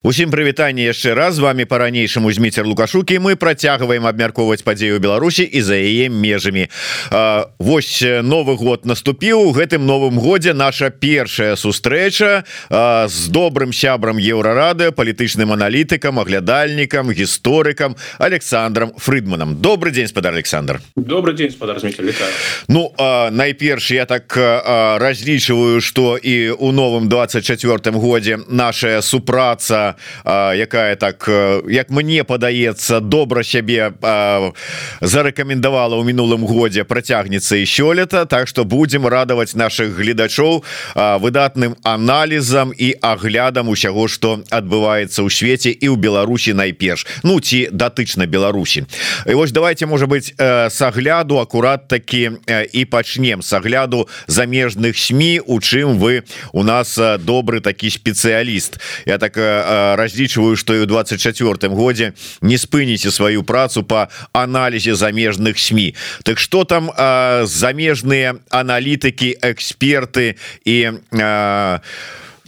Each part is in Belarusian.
Усім прывітанне яшчэ раз. З вами по-ранейшаму зміцер лукашукі. Мы працягваем абмяркоўваць падзею Беларусі і за яе межамі. Вось новы год наступіў. У гэтым новым годзе наша першая сустрэча з добрым сябрам еўрарады палітычным аналітыкам аглядальнікам гісторыкам Александром Фрыдманам. Добрый день спадар Александр. Добрый день спадар Ну найперш я так разлічваю что і у новым 24 годзе наша супраца якая так як мне падаецца добра сябе зарэкамендавала ў мінулым годзе працягнецца і сёлета Так что будем радаваць наших гледачоў выдатным аналізам і аглядам усяго что адбываецца ў свеце і ў Беларусі найперш. Ну ці датычна Беларусі. І вось давайте можа быть с агляду акурат такі і пачнем. С агляду замежных СМ у чым вы у нас добры такі спецыяліст. Я так разлічваю что і у 24 годзе не спыніце сваю працу по аналізе замежных СМ Так что там замежныя аналітыкі эксперты і у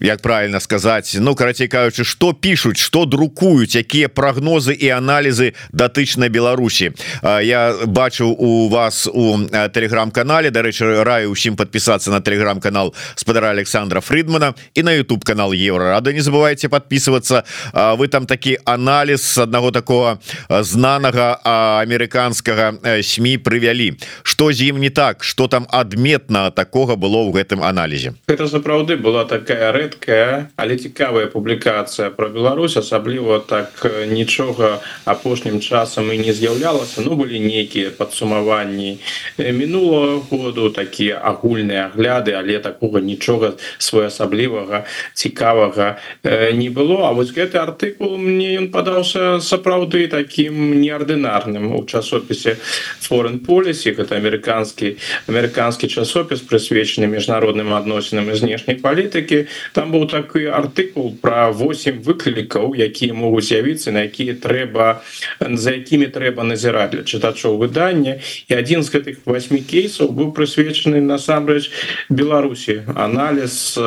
як правильно сказать Ну карацей кажучы что пишутць что друкуюць якія прогнозы і анализы датычна Беларусі. Я бачыў у вас у телеграм-канале дарэчы раю усім подпісацца на телеграм-канал спадара Александра Фридмана і на YouTube канал еврорада не забывайте подписываться вы там такі анализ одного такого знанага американскага сМ прывялі. Что з ім не так? Что там адметна такого было ў гэтым аналізе? Это сапраўды была такая рэд рэдкая але цікавая публікацыя про Беларусь асабліва так нічога апошнім часам і не з'яўлялася. Ну былі нейкія падсумаванні мінулого году такія агульныя агляды але такого нічога своеасаблівага цікавага не было. А вось гэты артыкул мне ён падаўся сапраўды таким неардынарным. У часопісе foreign полісі гэта амерыканскі амерыканскі часопіс прысвечаны міжнародным адносінам і знешняй палітыкі там быў такі артыкул про 8 выклікаў якія могуць з'явіцца на якія трэба за якімі трэба назіраць для чытачоў выдання. І адзін з гэтых восьми кейсаў быў прысвечаны насамрэч Беларусі. Аналіз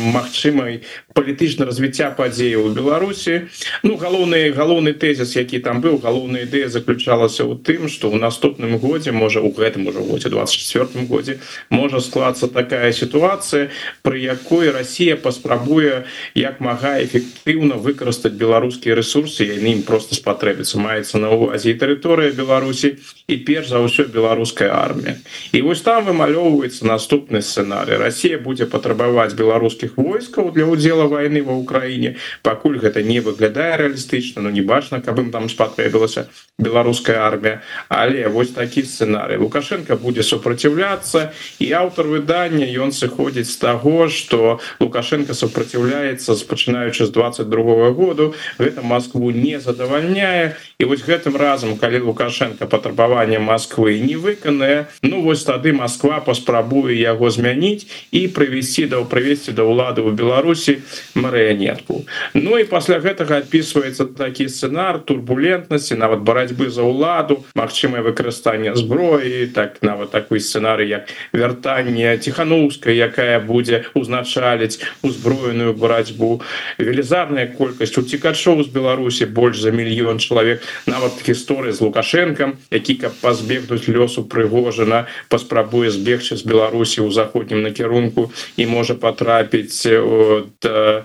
магчымай палітычна развіцця падзеяў у Беларусі. Ну галоўны галоўны тэзіс які там быў галоўная ідэя заключалася ў тым што ў наступным годзе можа у гэтым ужо годзе 24 годзе можа склацца такая сітуацыя пры якой Росія па паспрабуе як мага эфектыўна выкарыстаць беларускія ресурсы яны ім просто спатрэбіцца маецца на увазе тэрыторыя Беларусі і перш за ўсё беларуская армія. І вось там вымалёўваецца наступны сцэнарый. Росія будзе патрабаваць беларускіх войскаў для удзела войны ва ўкраіне. Пакуль гэта не выглядае рэалістычна но не бачна каб ім там спатрэбілася беларуская армія. Але вось такі сцэнарый. Лукашенко будзе супраціўляцца і аўтар выдання ён сыходзіць з таго что лукашенко лукашенко супраціўляецца пачынаючы з 22 -го году гэта Москву не задавальняе. І вось гэтым разам калі лукашенко патрабаванне Москвы не выканае Ну вось тады Москва паспрабуе яго змяніць і прывесці да прывесці да ўлады ў Беларусі марыянетку. Ну і пасля гэтага адпісваецца такі сцэнар турбулентнасці нават барацьбы за ўладу магчымае выкарыстанне зброі так нават такой сцэнарый як вяртанне ціхановская якая будзе узначаліць узб узброеную барацьбу. Велізарная колькасць уцікачоў з Беларусі больш за мільён чалавек. Нават гісторыя з лукашенко які каб пазбегнуць лёсу прыгожана паспрабуе збегчы з Беларусі ў заходнім накірунку і можа потрапіць от, да,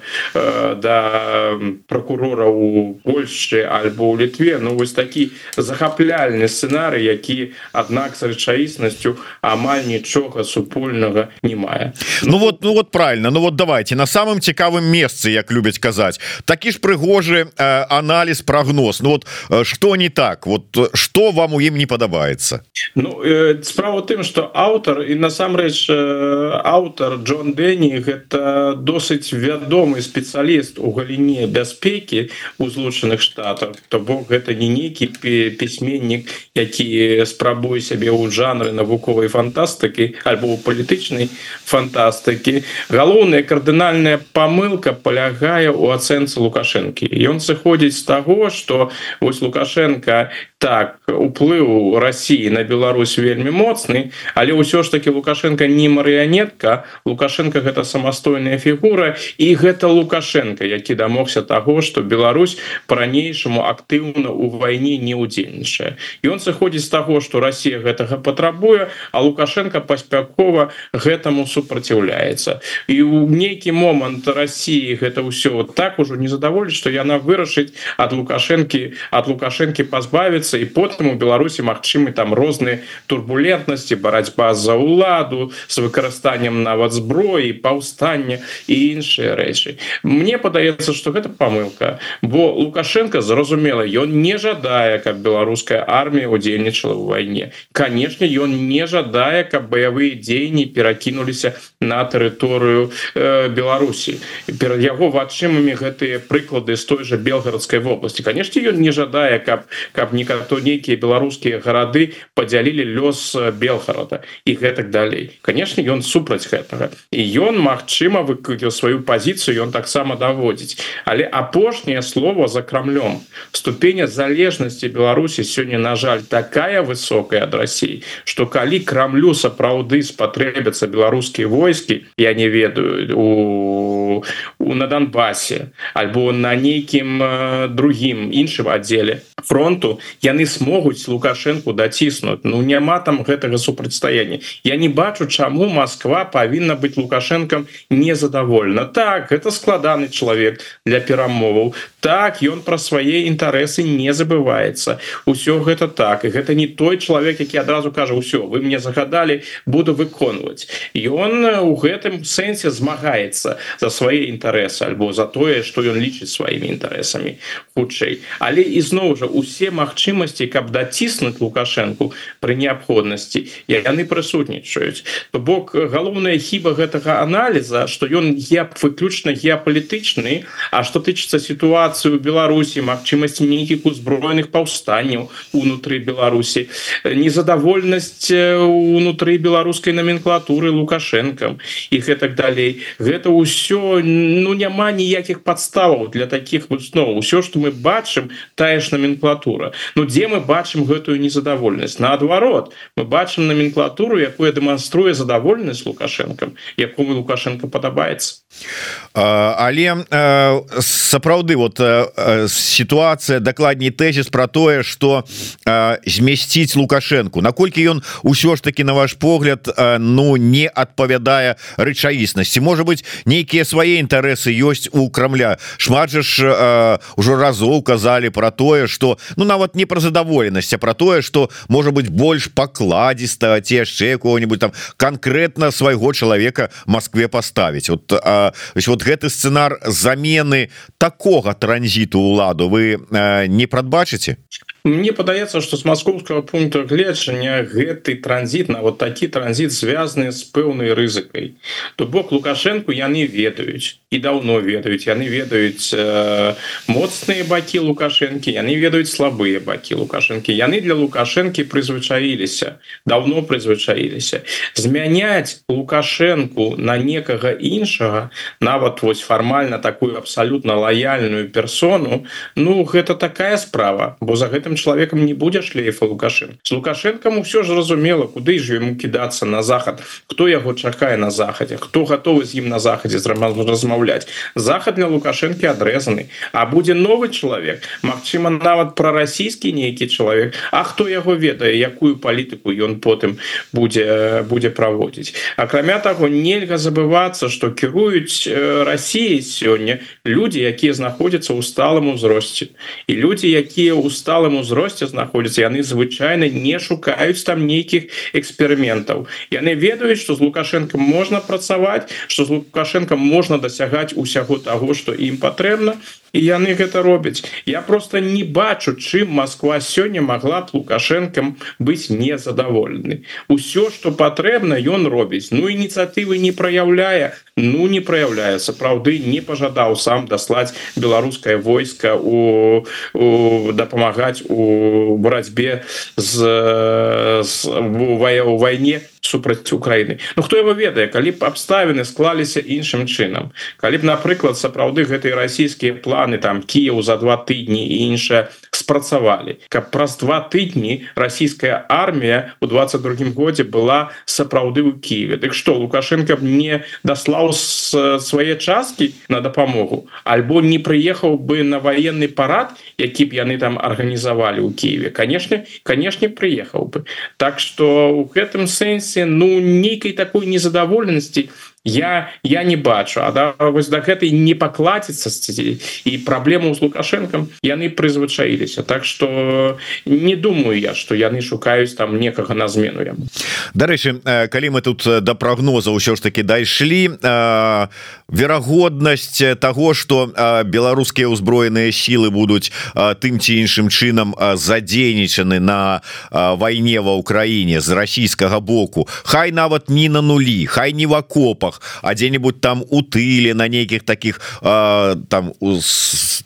да прокурора у Польшчы альбо ў літве. Ну вось такі захапляльны сцэнары які аднак з рэчаіснасцю амаль нічога супольнага не мае. Ну вот ну вот правильно. Ну вот давайте на самым цікавым месцы як любяць казаць. Такі ж прыгожы э, анализ прогноз Ну вот что не так? Вот что вам у ім не падабаецца? Ну э, справа тым что аўтар і насамрэч э, аўтар Джон Дэні гэта досыць вядомы спецыяліст у галіне бяспекі у злучаных штатах. То бок гэта не нейкі пісьменнік які спрабуе сябе ў жанры навуковай фантастыкі альбо палітычнай фантастыкі. Галоўныя кардынальные фундаментальная помылка полягае у ацэнцы лукашэнкі. Ён сыходзіць з таго что вось лукашенко так уплыў Росіі на Беларусь вельмі моцны але ўсё ж таки лукашенко не марыянетка. Лукашенко гэта самастойная фігура і гэта лукашенко які дамогся того что Беларусь по-ранейшаму актыўна у вайне не удзельнічае і он сыходзіць з таго что Россия гэтага патрабуе а лукашенко паспякова гэтаму супраціўляецца. І у нейкі момант России гэта ўсё так ужо не задаволіць что яна вырашыць от лукашэнкі от лукашэнкі пазбавіцца і потым у Беларусі Мачымы там розныя турбулентнасці барацьба за ўладу с выкарыстаннем нават зброі паўстання і іншыя рэчы. Мне падаецца что гэта помылка бо лукашенко зразумела ён не жадае каб беларуская армія удзельнічала ў вайне. Канешне ён не жадае каб баявыя дзеянні перакінуліся на тэрыторыю э, Беларусі. Перад яго вачымамі гэтыя прыклады з той же белгарадской вобласці. Канешне ён не жадае каб каб некато нейкія беларускія гарады подзялілі лёс белгарада і гэтак далей. Канешне ён супраць гэтага. І ён Мачыма выкрыў сваю пазіцыю ён таксама даводзіць але апошняе слово за крамлем ступеня залежнасці Беларусі сёння на жаль такая высокая ад России что калі крамлю сапраўды спатрэбяцца беларускія войскі я не ведаю у, у на Донбасе альбо на нейкім э, другім іншым аддзеле фронту яны смогуць лукашенко даціснуць. Ну няма там гэтага супрацьстаяння. Я не бачу чаму Москва павінна быть лукашенком незадавольна. Так это складаны чалавек для перамоваў. Так ён пра свае інтарэсы не забываецца. Усё гэта так. І гэта не той чалавек які адразу кажа ўсё вы мне загадалі буду выконваць ён у гэтым сэнсе змагаецца за свае інтарэсы альбо за тое что ён лічыць сваімі інтарэсамі хутчэй. Але ізноў жа усе магчымасці каб даціснуць лукашэнку пры неабходнасці яны прысутнічаюць. То бок галоўная хіба гэтага аналіза что ён я выключна геапалітычны А что тычыцца сітуацыю Беларусі магчымасці нейкіх узброеных паўстанняў унутры Беларусі незадавольнасць унутры беларускай номенклатуры лукашэнкам і гэтак далей. Гэта ўсё ну няма ніякіх падставаў для таких высноў ўсё что мы бачым тая ж номенклатура Ну дзе мы бачым гэтую незадавольнасць? Наадварот мы бачым номенклатуру якую дэманструе задавольнасць лукашэнкам якому лукашенко падабаецца але сапраўды вот сітуацыя дакладней тэзіс про тое что змясціць лукашенко наколькі ён усё ж таки на ваш погляд ну не адпавядае рэчаіснасці? Может быть нейкія свае інтарэсы ёсць у крамля. Шмат жа ж ужо разоў казалі про тое что ну нават не про задаволенасць а про тое что может быть больш пакладзіста ці яшчэ кого-нибудь там конкретно свайго чалавека Москве поставить вот а, вот гэты сцэнар замены такого транзіту уладу вы не прадбачыце Мне падаецца что с московского пункта гледжання гэты транзит на вот такі транзит звязаны з пэўнай рызыкай то бок лукашенко яны ведаюць і давно ведаюць яны ведаюць э, моцныя бакі лукашэнкі яны ведаюць слабыя бакі лукашэнкі яны для лукашэнкі прызвычаіліся давно прызвычаіліся змяняць лукашэнку на некага іншага нават вось фармальна такую абсалютна лаяльную персону ну гэта такая справа бо за гэтым чалавекам не будзе шлейфа лукашын с лукашэнкам все ж разумела куды ж ему кідацца на захад. Кто яго чакае на захадзе хто готовы з ім на захадзе размаўляць захад для лукашэнкі адрэзаны а будзе новы чалавек Мачыма нават прарасійскі нейкі чалавек А хто яго ведае якую палітыку ён потым будзе будзе праводзіць акрамя таго нельга забывацца что кіруюць Росіі сёння люди якія знаходзяцца ў сталым узросце і люди якія ў сталым узросце знаходзяцца яны звычайна не шукаюць там нейкіх эксперыментаў яны ведаюць что з лукашенко можна працаваць что з лукашенко можна дасягаць усяго того что ім патрэбна і яны гэта робяць. Я просто не бачу чым Москва сёння могла б лукашэнкам быць незадаволены усё что патрэбна ён робіць. Ну ініцыятывы не праяўляе. Ну не праяўляе. Сапраўды не пожадаў сам даслаць беларускае войска у, у дапамагаць у барацьбе з, з у вайне супраць Украіны. Ну хто его ведае калі б абставіны склаліся іншым чынам. Калі б напрыклад сапраўды гэтыя расійскія планы там Кіяў за два тыдні і іншае спрацавалі. Каб праз два тыдні расійская армія у 22 годзе была сапраўды ў Киеве Дык что лукашенко мне даслаў свае часткі на дапамогу? Альбо не прыехаў бы на военный парад які б яны там арганізавалі ў Киеве конечно конечно прыехаў бы. Так что у гэтым сэнсе ну нейкай такой незадаволенасці я я не бачу. А да, вось да гэтай не пакладзіцца і праблему з лукашэнкам яны прызвычаіліся. Так что не думаю я что яны шукаюць там некага на змену яму. Дарэчы калі мы тут да прогноза ўсё ж таки дайшлі верагоднасць того что беларускія ўзброеныя сілы будуць тым ці іншым чынам задзейнічаны на вайне ва ўкраіне з расійскага боку. Хай нават не на нулі хай не в акопах справах а дзе-нибудь там у тыле на нейкіх таких э, там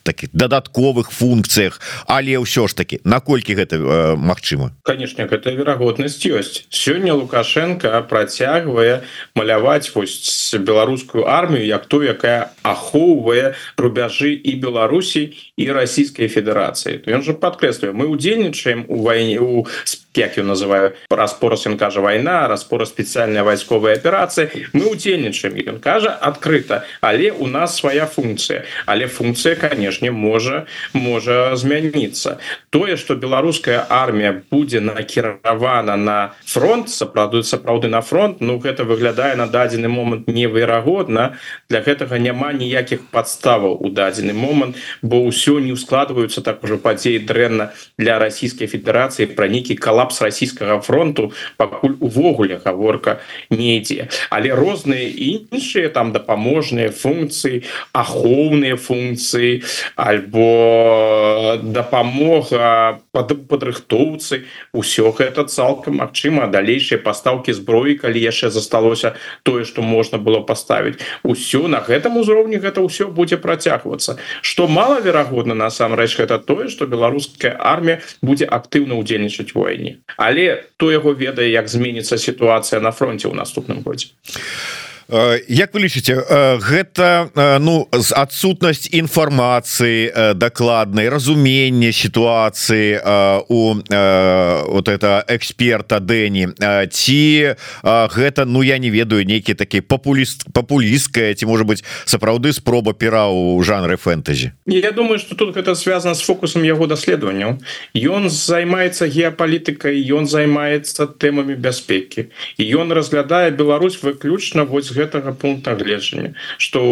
таких дадатковых функцыях але ўсё ж таки наколькі гэта э, Мачыма конечно гэта верагоднасць ёсць сёння лукашенко працягвае маляваць вось беларускую армію як то якая ахоўвае рубяжы і Беларусій і расійскай Федерацыі то ён же подкрэслівае мы удзельнічаем у вайне у спе як ён называю распорос ён кажа вайна распора спецыяльная вайсковая аперацыя мы удзельнічаем ён кажа адкрыта але у нас свая функція але функція канешне можа можа змяніцца тое что беларуская армія будзе накіравана на фронт сапраўды сапраўды на фронт Ну гэта выглядае на дадзены момант неверагодна для гэтага няма ніякіх подставаў у дадзены момант бо ўсё не ускладваюцца так ужо падзеі дрэнна для расійскай федэрацыі пра нейкі калал калапс расійскага фронту пакуль увогуле гаворка не ідзе. Але розныя іншыя там дапаможныя функцыі ахоўныя функцыі альбо дапамога под падрыхтоўцы ўсё гэта цалкам магчыма. Далейшыя пастаўкі зброі калі яшчэ засталося тое что можна было паставіць. Усё на гэтым узроўні гэта ўсё будзе працягвацца. Что малаверагодна насамрэч гэта тое что беларуская армія будзе актыўна удзельнічаць войне краіне але то яго ведае як зменіцца сітуацыя на фронте ў наступным годзе Як вы лічыце гэта ну з адсутнасць інфармацыі дакладнай разуменне сітуацыі у вот это эксперта Дэні ці гэта ну я не ведаю нейкі такі папуліст папулісткая ці можа быть сапраўды спроба пера у жанры фэнтэзі? Я думаю что тут гэта связано с фокусом яго даследаванняў. Ён займаецца геапалітыкай ён займаецца тэмамі бяспекі. І ён разглядае Беларусь выключна вось гэтага пункта гледжання что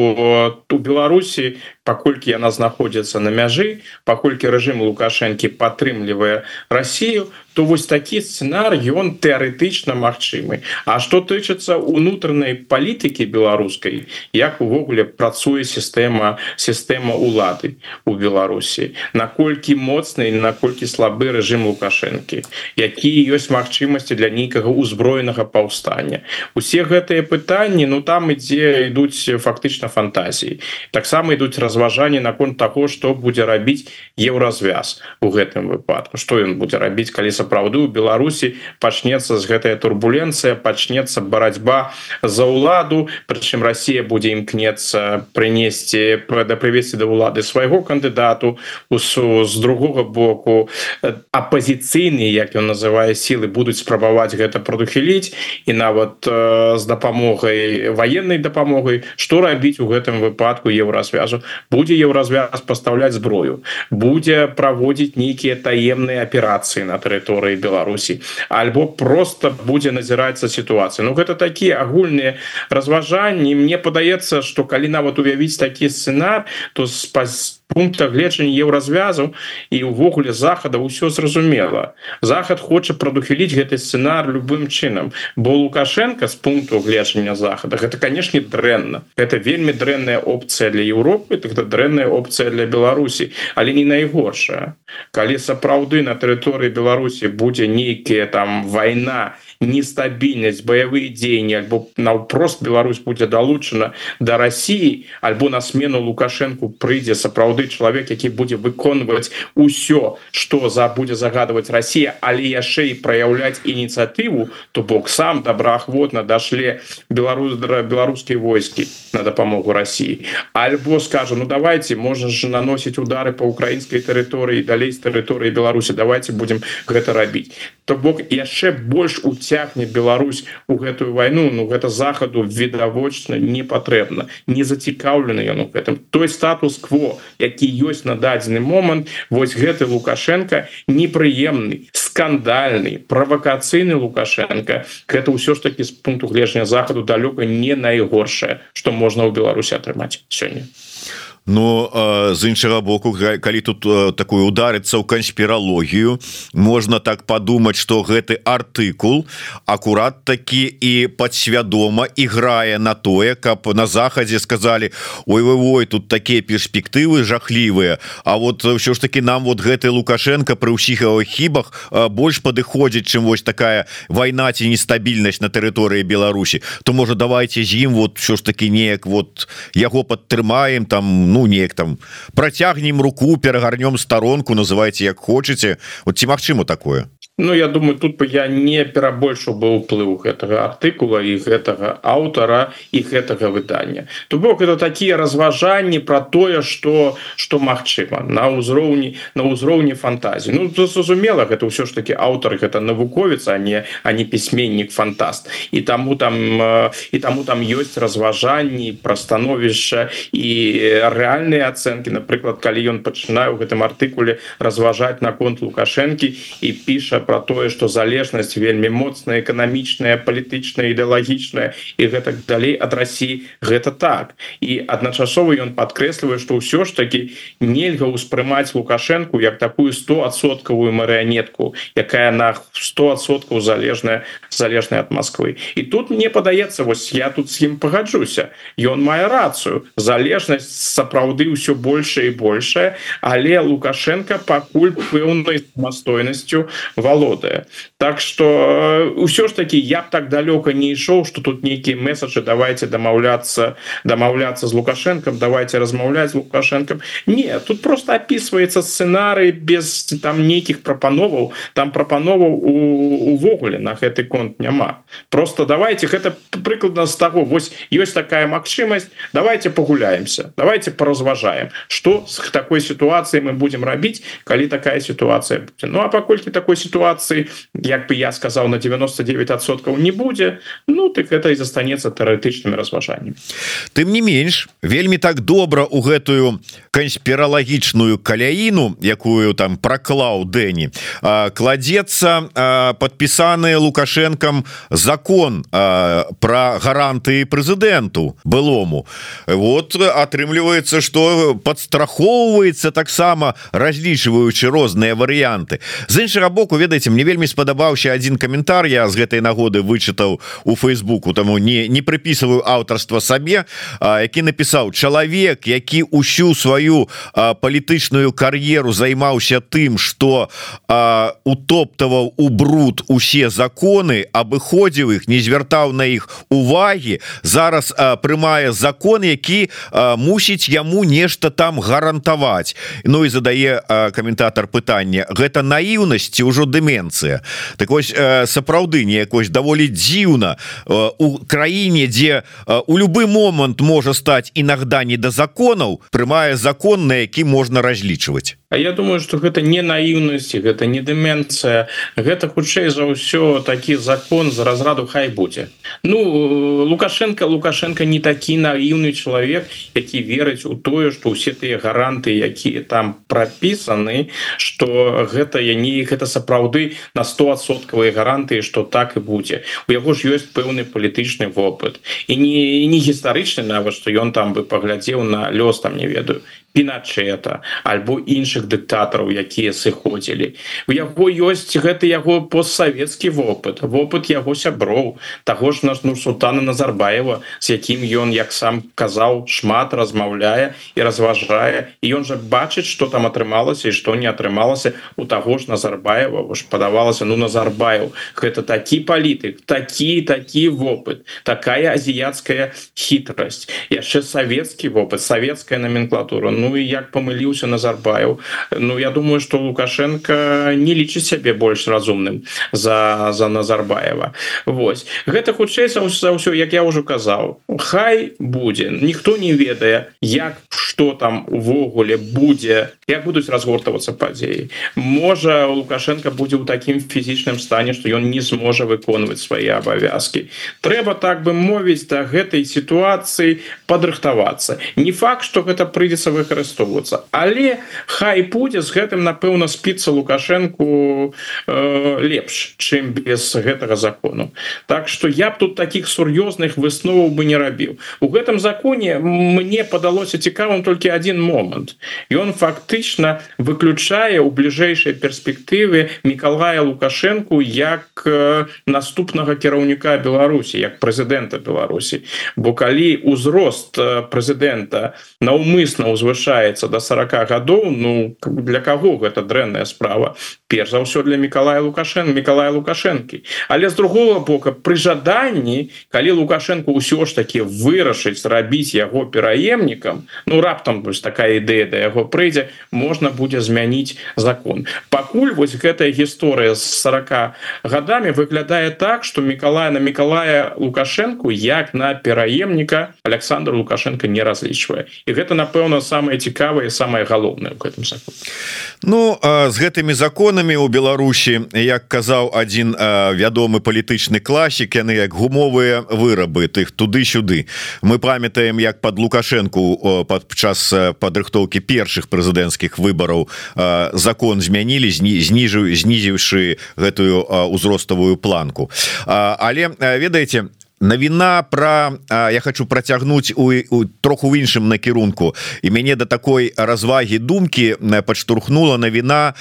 у Беларусі паколькі яна знаходзіцца на мяжы паколькі рэжым лукашэнкі падтрымлівае Россию то вось такі сцэнар ён тэарэтычна магчымы А што тычыцца унутранай палітыкі беларускай як увогуле працуе сістэма сістэма улады у Беларусі наколькі моцны наколькі слабы рэжым лукашэнкі якія ёсць магчымасці для нейкага ўзброенага паўстання усе гэтыя пытанні ну там ідзе ідуць фактычна фантазіі таксама ідуць разважанні наконт таго што будзе рабіць еўразвяз у гэтым выпадку. Што ён будзе рабіць калі са сапраўды у беларусі пачнецца з гэтая турбуленцыя пачнецца барацьба за ўладу прычым Росія будзе імкнецца прынесці да прывесці да ўлады свайго кандыдату усу з другога боку. Апозіцыйны як ён называе сілы будуць спрабаваць гэта прадухіліць і нават э, з дапамогай военной дапамогай што рабіць у гэтым выпадку еўразвязу будзе еўразвяз пастаўляць зброю будзе праводзіць нейкія таемныя аперацыі на тэрыторыі Беларусі альбо просто будзе назірацца сітуацыя. Ну гэта такія агульныя разважанні. Мне падаецца что калі нават уявіць такі сцэнар то спас пункта гледжання еўразвязу і увогуле захада ўсё зразумела. Захад хоча прадухіліць гэты сцэнар любым чынам бо лукашенко з пункту гледжання захада гэта канешне дрэнна. Это вельмі дрэнная опцыя для Еўропы тогда дрэнная опцыя для Беларусі. Але не найгоршая. Калі сапраўды на тэрыторыі Беларусі будзе нейкія там вайна нестабільнасць баявыя дзеянні альбо наўпрост Беларусь будзе далучана до России альбо на смену лукашенко прыйдзе сапраўды чалавек які будзе выконваць усё что за будзе загадывать Россия але яшчэ і проявлять ініцыятыву то бок сам добраахвотна дашле Беларусь беларускія войскі на дапамогу России. Альбо скажу ну давайте можно же наносить удары по украінскай тэрыторыі далей з тэрыторыі Беларусі давайте будем гэта рабіць то бок яшчэ больш уцягне Беларусь у гэтую войну Ну гэта захаду відавочна не патрэбна не зацікаўлены ён у гэтым. Той статус-кво які ёсць на дадзены момант вось гэты лукашенко непрыемны скандальны правакацыйны лукашенко. Гэта ўсё ж таки з пункту гледжання захаду далёка не найгоршае что можна ў Беларусі атрымаць сёння ну, з іншага боку калі тут такую ударыцца ў канспіралогію можна так подумаць что гэты артыкул акурат такі і подсвядома іграе на тое каб на захадзе сказали ой вы ой тут такія перспектывы жахлівыя А вот ўсё ж таки нам вот гэты лукашенко при ўсіх его хібах больш падыходзіць чым вось такая война ці нестабільнасць на тэрыторыі Беларусі то можа давайте з ім вот все ж таки неяк вот яго падтрымаем там ну ну неяк там працягнем руку перагарнём старонку называйте як хочетце вот ці магчыма такое Ну я думаю тут бы я не перабольшу бы уплыў гэтага артыкула і гэтага аўтара і гэтага выдання. То бок это такія разважанні про тое что что магчыма на ўзроўні на ўзроўні фантазіі. Ну зразумела гэта ўсё ж таки аўтар гэта навуковец а не а не пісьменнік фантаст. І таму там і таму там ёсць разважанні пра становішча і рэальныя ацэнкі. Напрыклад калі ён пачынае у гэтым артыкуле разважаць наконт лукашэнкі і піша про тое что залежнасць вельмі моцная эканамічная палітычная ідэалагічная і гэтак далей ад Росіі гэта так. І адначасова ён подкрэслівае что ўсё ж таки нельга ўспрымаць лукашенко як такую 100соткавую марыянетку якая на 100соткаў залежная залежная от Москвы і тут мне падаецца вось я тут з ім пагаджуся. Ён мае рацыю. Залежнасць сапраўды ўсё большая і большая але лукашенко пакуль пэўнай самастойнасцю вал валодае Так что ўсё э, ж таки я б так далёка не ішоў что тут нейкія месаджы давайте дамаўляцца дамаўляцца з лукашенком давайте размаўляць лукашенком не тут просто описывается сценарый без там нейкіх прапановаў там прапановаў увогуле на гэты конт няма. Просто давайте гэта прыкладна з таго вось ёсць такая магчымасць давайте погуляемся давайте поразважаем что с такой ситуацией мы будем рабіць калі такая ситуация Ну а паколькі такой ситуации ситуации. Як бы я сказал на 99соткаў не будзе ну так это і застанецца тэарэтычнымі разважаннямі тым не менш вельмі так добра у гэтую канспіралагічную каляіну якую там праклаў Дэні кладецца подпісаны лукашенком закон про гаранты прэзідэнту былому. Вот атрымліваецца что подстрахоўваецца таксама разлічваючы розныя варыянты. З іншага боку ведаеце ведаеце мне вельмі спадабаўся один каментар я з гэтай нагоды вычытаў у фейсбуку таму не не прыпісываю аўтарства сабе а, які напісаў чалавек які ўсю сваю палітычную кар'еру займаўся тым что утоптаваў у бруд усе законы абыходзіў іх не звяртаў на іх увагі зараз а, прымае закон які а, мусіць яму нешта там гарантаваць Ну і задае каментатор пытання гэта наіўнасці ўжо дым дэмэнцыя так вось сапраўды неякось даволі дзіўна у краіне дзе у любы момант можа стаць інагда не да законаў прымае закон на які можна разлічваць я думаю что гэта не наіўнасці гэта не дэмэнцыя гэта хутчэй за ўсё такі закон за разраду хай будзе Ну лукашенко лукашенко не такі наіўны чалавек які верыць у тое что ўсе тыя гаранты якія там прапісаны что гэта я не гэта сапраўды на 100соткавыя гарантыі что так і будзе. У яго ж ёсць пэўны палітычны вопыт. І не не гістарычны нават что ён там бы паглядзеў на лёс там не ведаю піначета альбо іншых дыктатараў якія сыходзілі. У яго ёсць гэты яго постсавецкі вопыт вопыт яго сяброў таго ж наш ну султана назарбаева з якім ён як сам казаў шмат размаўляе і разважае. І ён жа бачыць что там атрымалася і что не атрымалася. У таго ж назарбаева ж падавалася ну назарбаев гэта такі палітык такі такі вопыт такая азіяцкая хітрасць. Яшчэ савецкі вопыт савецкая номенклатура. Ну і як памыліўся назарбаев. Ну я думаю что лукашенко не лічыць сябе больш разумным за за назарбаева. Вось гэта хутчэй за ўсё як я ўжо казаў Хай будзе. Ніхто не ведае як что там увогуле будзе як будуць разгортавацца падзеі. Можа лукашенко будзе ў такім фізічным стане что ён не зможа выконваць свае абавязки трэба так бы мовіць да гэтай сітуацыі падрыхтавацца. Не факт что гэта прыйдзецца выкарыстоўвацца. Але хай будзе з гэтым напэўна спіцца лукашенко э, лепш чым без гэтага закону. Так что я б тут таких сур'ёзных высноваў бы не рабіў. У гэтым законе мне падалося цікавым толькі один момант. Он фактычна выключае у бліжэйшай перспектывы мікалая лукашенко як э, наступнага кіраўніка беларусі як прэзідэнта беларусі. Бо калі узрост э, прэзідэнта наўмысна ўзвышаецца до 40 гадоў ну для каго гэта дрэнная справа? Перш за ўсё для мікалая лукашен мікалая лукашэнкі. Але з другого бока пры жаданні калі лукашенко ўсё ж таки вырашыць рабіць яго пераемнікам ну раптам вось такая ідэя да яго прыйдзе можна будзе змяніць закон. Пакуль вось гэтая гісторыя з 40 годами выглядае так что мікалая на мікалая лукашенко як на пераемніка александр лукашенко не разлічвае. І гэта напэўна самое цікавае самое галоўнае в гэтым законе. Ну з гэтымі законамі у Беларусі як казаў один вядомы палітычны класік яны як гумовыя вырабы тых туды-сюды. Мы памятаем як под лукашенко падчас падрыхтоўкі першых прэзідэнцкіх выбараў закон змянілі зніжу знізіўшы гэтую узроставую планку. Але ведаеце навіна про я хочу працягнуць у, у троху ў іншым накірунку. І мяне до да такой развагі думкі падштурхнула навіна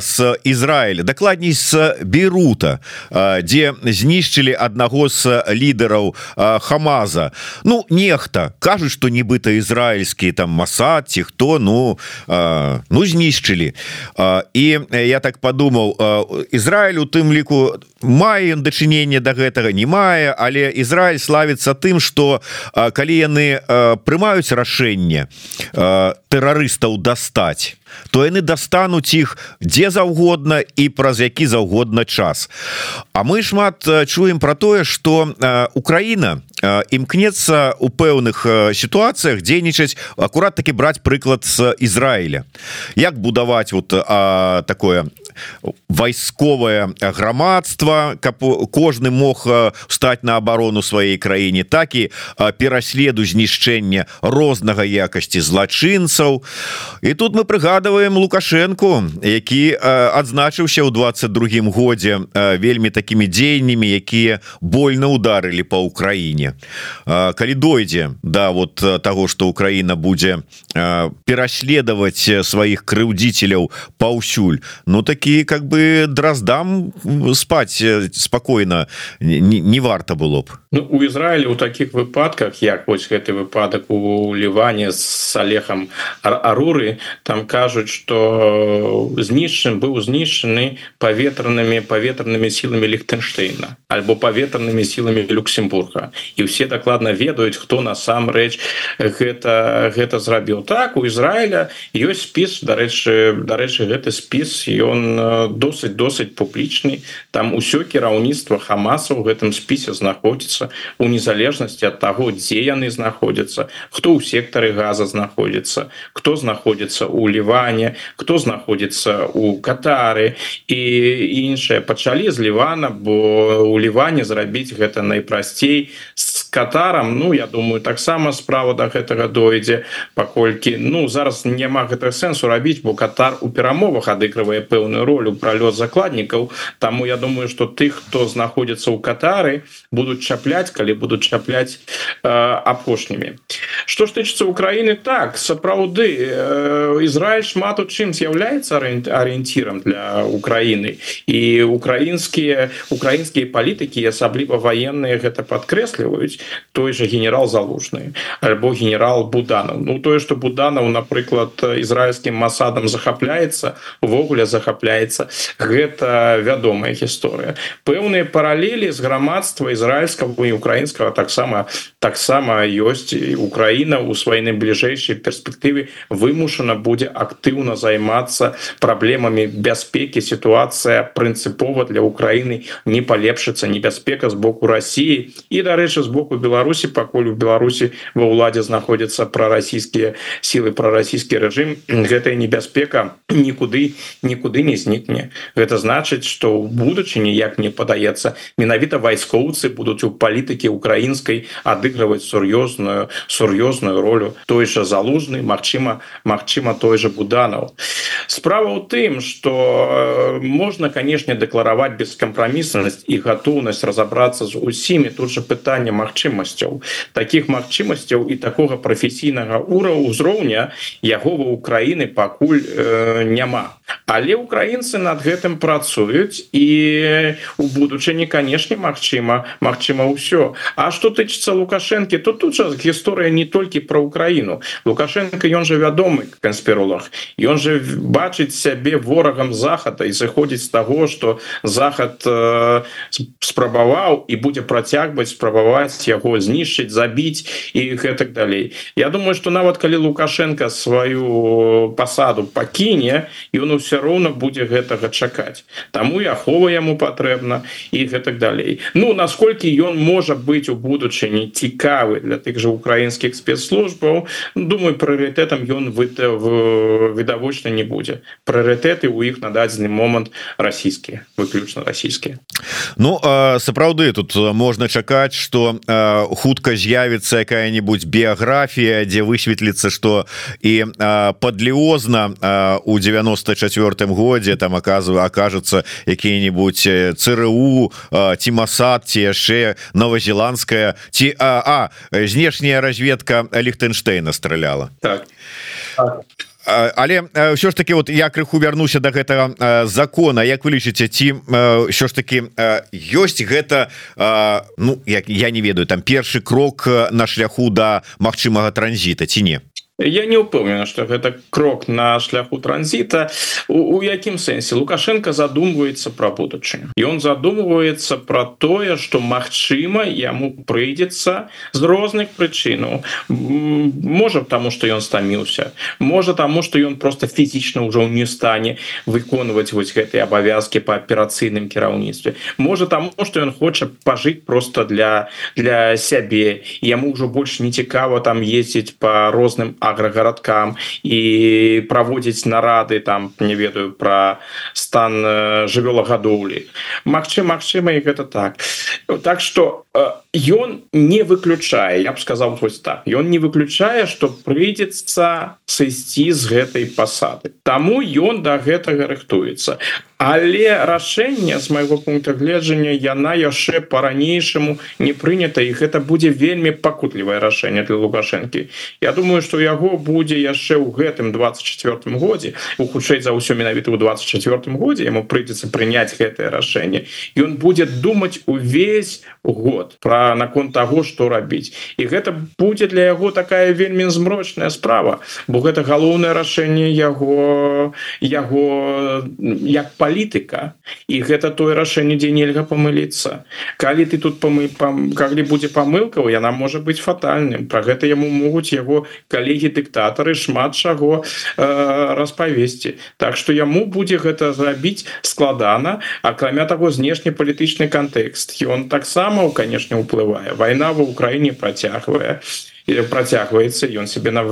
с Ізраіля. Дакладней с Берута дзе знішчылі аднаго з лідараў хамаза. Ну нехта. Кажуць что нібыта ізраільскі там масад ці хто ну ну знішчылі. І я так подумаў Ізраиль у тым ліку мае дачыненне до да гэтага не мае але Ізраиль славіцца тым что калі яны прымаюць рашэнне тэрарыстаў дастаць то яны дастануць іх дзе заўгодна і праз які заўгодна час. А мы шмат чуем про тое что Украіна імкнецца у пэўных сітуацыях дзейнічаць акурат таки браць прыклад з Ізраіля. Як будаваць вот а, такое вайсковае грамадства каб кожны мог стаць на абарону сваёй краіне так і пераследу знішчэння рознага якасці злачынцаў. І тут мы прыгадываем лукашенко які адзначыўся ў 22 годзе вельмі такімі дзеяннямі якія больно ударылі по Украіне калі дойдзе да вот того что Украіна будзе пераследаваць сваіх крыўдзіцеляў паўсюль Ну такі как бы драздам спать спокойно. Не, не варта было б. Ну, у Ізраілі у таких выпадках як вось гэты выпадак у ліване с алехам аруры там кажуць что знішчым быў знішчаны паветранымі паветранымі сіламі ліхтенштейна альбо паветранымі сіламі люксембурга. І все дакладна ведаюць хто насамрэч гэта гэта зрабіў. Так у Ізраіля ёсць спіс дарэчы дарэчы гэты спіс ён досыць досыць публічны там усё кіраўніцтва хамаса у гэтым спісе знаходзіцца у незалежнасці ад таго дзе яны знаходзяцца хто ў сектары газа знаходзіцца кто знаходзіцца у ліване кто знаходзіцца у катары і іншыя пачалі з лівана бо у ліване зрабіць гэта найпрасцей з катарам Ну я думаю таксама справа до гэтага дойдзе паколькі ну зараз няма гэтага сэнсу рабіць бо катар у перамовах адыгрывае пэўную ролю пролёт закладнікаў. Таму я думаю что тых хто знаходзіцца ў катары будуць чапляць калі будуць чапляць э, апошнімі. Что ж тычыцца Украіны так сапраўды э, Ізраиль шмат у чым з'яўляецца арыенцірам для Украіны. І украінскія украінскія палітыкі асабліва военные гэта подкрэсліваюць той же генерал залужны альбо генерал буданов. Ну тое что буданов напрыклад ізраильскім масадам захапляецца увогуле захапляецца гэта вядомая гісторыя пэўныя паралелі з грамадства ізраильскага і украінскага таксама таксама ёсць Украіна у сваёй найбліжэйшай перспектыве вымушана будзе актыўна займацца праблемамі бяспекі сітуацыя прынцыпова для Украіны не палепшыцца небяспека з боку Росіі і дарэчы з боку Беларусі пакуль у Беларусі ва ўладзе знаходзяцца прарасійскія сілы прарасійскі рэжым гэтая небяспека нікуды нікуды не знікне. Гэта значыць што ў будучыні як мне падаецца менавіта вайскоўцы будуць у палітыкі украінскай адыгрываць сур'ёзную сур'ёзную ролю той жа залужны Мачыма Мачыма той же буданаў. Справа ў тым что можна канешне дэклараваць бескампраміснасць і гатоўнасць разобрацца з усімі. Тут же пытання магчымасцяў. Таких магчымасцяў і такога прафесійнага ура ўзроўня яго ва Украіны пакуль э, няма. Але украінцы над гэтым працуюць і у будучыні канешне Мачыма Мачыма ўсё. А что тычыцца лукашэнкі то тут жа гісторыя не толькі про Украіну. Лукашенко ён же вядомы канспіролог ён же бачыць сябе ворагам захада і заходзіць з таго что захад э, спрабаваў і будзе працягваць спрабаваць яго знішчыць забіць і гэтак далей Я думаю что нават калі лукашенко сваю пасаду пакіне ён все роўна будзе гэтага чакаць. Таму і ахова яму патрэбна і гэтак далей. Ну насколькі ён можа быць у будучыні цікавы для тых же украінскіх спецслужбаў думаю прыоритетам ён вы відавочна не будзе. Прыоритеты у іх на дадзены момант расійскія выключна расійскія. Ну сапраўды тут можна чакаць что хутка з'явіцца якая-нибудь біяграфія дзе высветліцца что і подліозна у 94 годзе там оказываю окажется якія-нибудь ЦРУ Тимасад ці яшчэ новозеландская ці а, а знешняя разведка Лихтенштейна стреляла так. так але ўсё ж таки вот я крыху вярнуся до гэтага закона. Як вы лічыце ці що ж таки ёсць гэта Ну як я не ведаю там першы крок на шляху да магчымага транзіта ці не я не упэўнена что гэта крок на шляху транзіта. У, якім сэнсе? Лукашенко задумваецца про будучыню. І он задумваецца про тое что Мачыма яму прыйдзецца з розных прычынаў. Можа тому что ён стаміўся. Можа тому что ён просто фізічна ўжо не стане выконваць вось гэтыя абавязки по аперацыйным кіраўніцтве. Можа таму что ён хоча пажыць просто для для сябе. Яму ўжо больш не цікава там ездзіць по розным а аграгарадкам і праводзіць нарады там не ведаю про стан э, жывёлагадоўлі Магчы Магчыма і гэта так. Так что ён не выключае я б сказал вось так. Ён не выключае что прыйдзецца сысці з гэтай пасады Таму ён до да гэтага рыхтуецца. Але рашэнне з майго пункта гледжання яна яшчэ по-ранейшаму не прынята і гэта будзе вельмі пакутлівае рашэнне для лукашэнкі. Я думаю что яго будзе яшчэ ў гэтым 24 годзе. У хутчэй за ўсё менавіта ў 24 годзе яму прыйдзецца прыняць гэтае рашэнне. Ён будзе думаць увесь год про наконт того что рабіць. І гэта будзе для яго такая вельмі змрочная справа бо гэта галоўнае рашэнне яго яго як палітыка. І гэта тое рашэнне дзе нельга памыліцца. Калі ты тут памы пам, калі будзе памылкаў яна можа быць фатальным. Про гэта яму могуць яго калегі дыктатары шмат чаго э, распавесці. Так что яму будзе гэта зрабіць складана акрамя таго знешне палітычны кантэкст. Ён таксама конечно уплывае. Вайна ва ўкраіне працягвае працягваецца ён себе на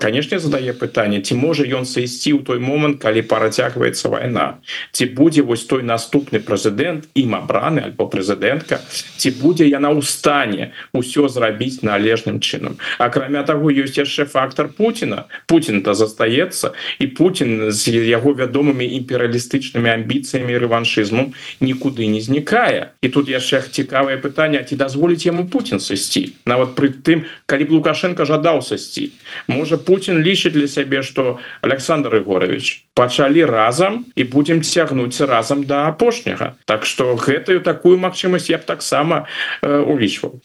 канешне задае пытанне ці можа ён сысці ў той момант калі працягваецца вайна ці будзе вось той наступны прэзідэнт ім абраны альбо прэзідэнтка ці будзе яна ў стане ўсё зрабіць належным чынам акрамя таго ёсць яшчэ фактор Путина. Путин то застаецца і Путин з яго вядомымі імперыялістычнымі амбіцыямі рэваншызму нікуды не знікае і тут яшчэ цікавае пытанне ці дазволіць яму Путин сысці нават пры тым калі б лукашенко жадаў сысці можа Путин лічыць для сябе что Александр егорович пачалі разам і будем цягнуць разам до апошняга. Так что гэтую такую магчымасць я б таксама э, улічваў.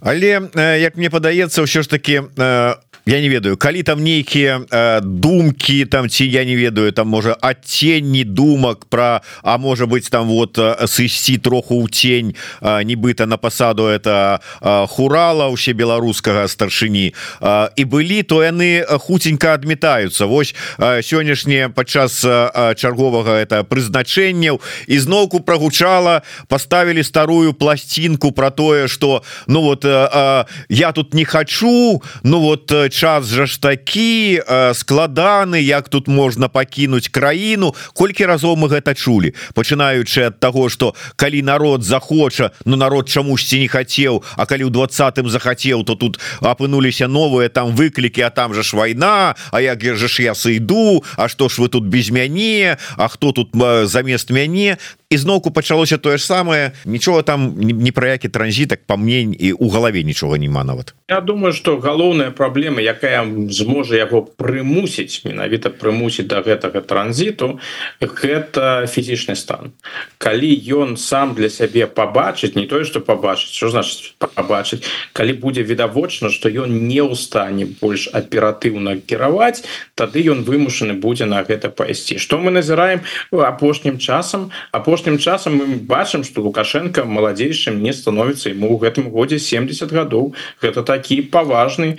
Але э, як мне падаецца ўсё ж таки э, я не ведаю калі там нейкія э, думкі там ці я не ведаю там можа адценні думак про а можа быть там вот э, сысці троху ў тень э, нібыта на пасаду это э, хурала ўсе беларускага старшыні э, і былі то яны хуценька адметаюцца Вось э, сённяшнее падчас э, чарговага это прызначэнняў. Ізноўку прогучала поставілі старую пласцінку про тое что ну вот э, э, я тут не хочу ну вот человек час жа ж такі э, складаны як тут можна пакінуць краіну. Колькі разоў мы гэта чулі? Пачынаючы ад таго что калі народ захоча но ну, народ чамусьці не хацеў А калі ў двадцатым захацеў то тут апынуліся новыя там выклікі А там жа ж вайна А як же ж я сыйду А што ж вы тут без мяне А хто тут э, замест мяне? Ізноўку пачалося тое ж самае. Нічога там не пра які транзітак па мне і у галаве нічога няма нават. Я думаю что галоўная праблема якая зможа яго прымусіць менавіта прымусіць да гэтага транзіту гэта фізічны стан. Калі ён сам для сябе побачыць не тое что побачыць что значит побачыць калі будзе відавочна что ён не ў стане больш аператыўна кіраваць тады ён вымушаны будзе на гэта пайсці. Что мы назіраем апошнім часам? Апошнім часам мы бачым что лукашенко маладзейшым не становіцца ему ў гэтым годзе 70 гадоў. Гэта такі паважны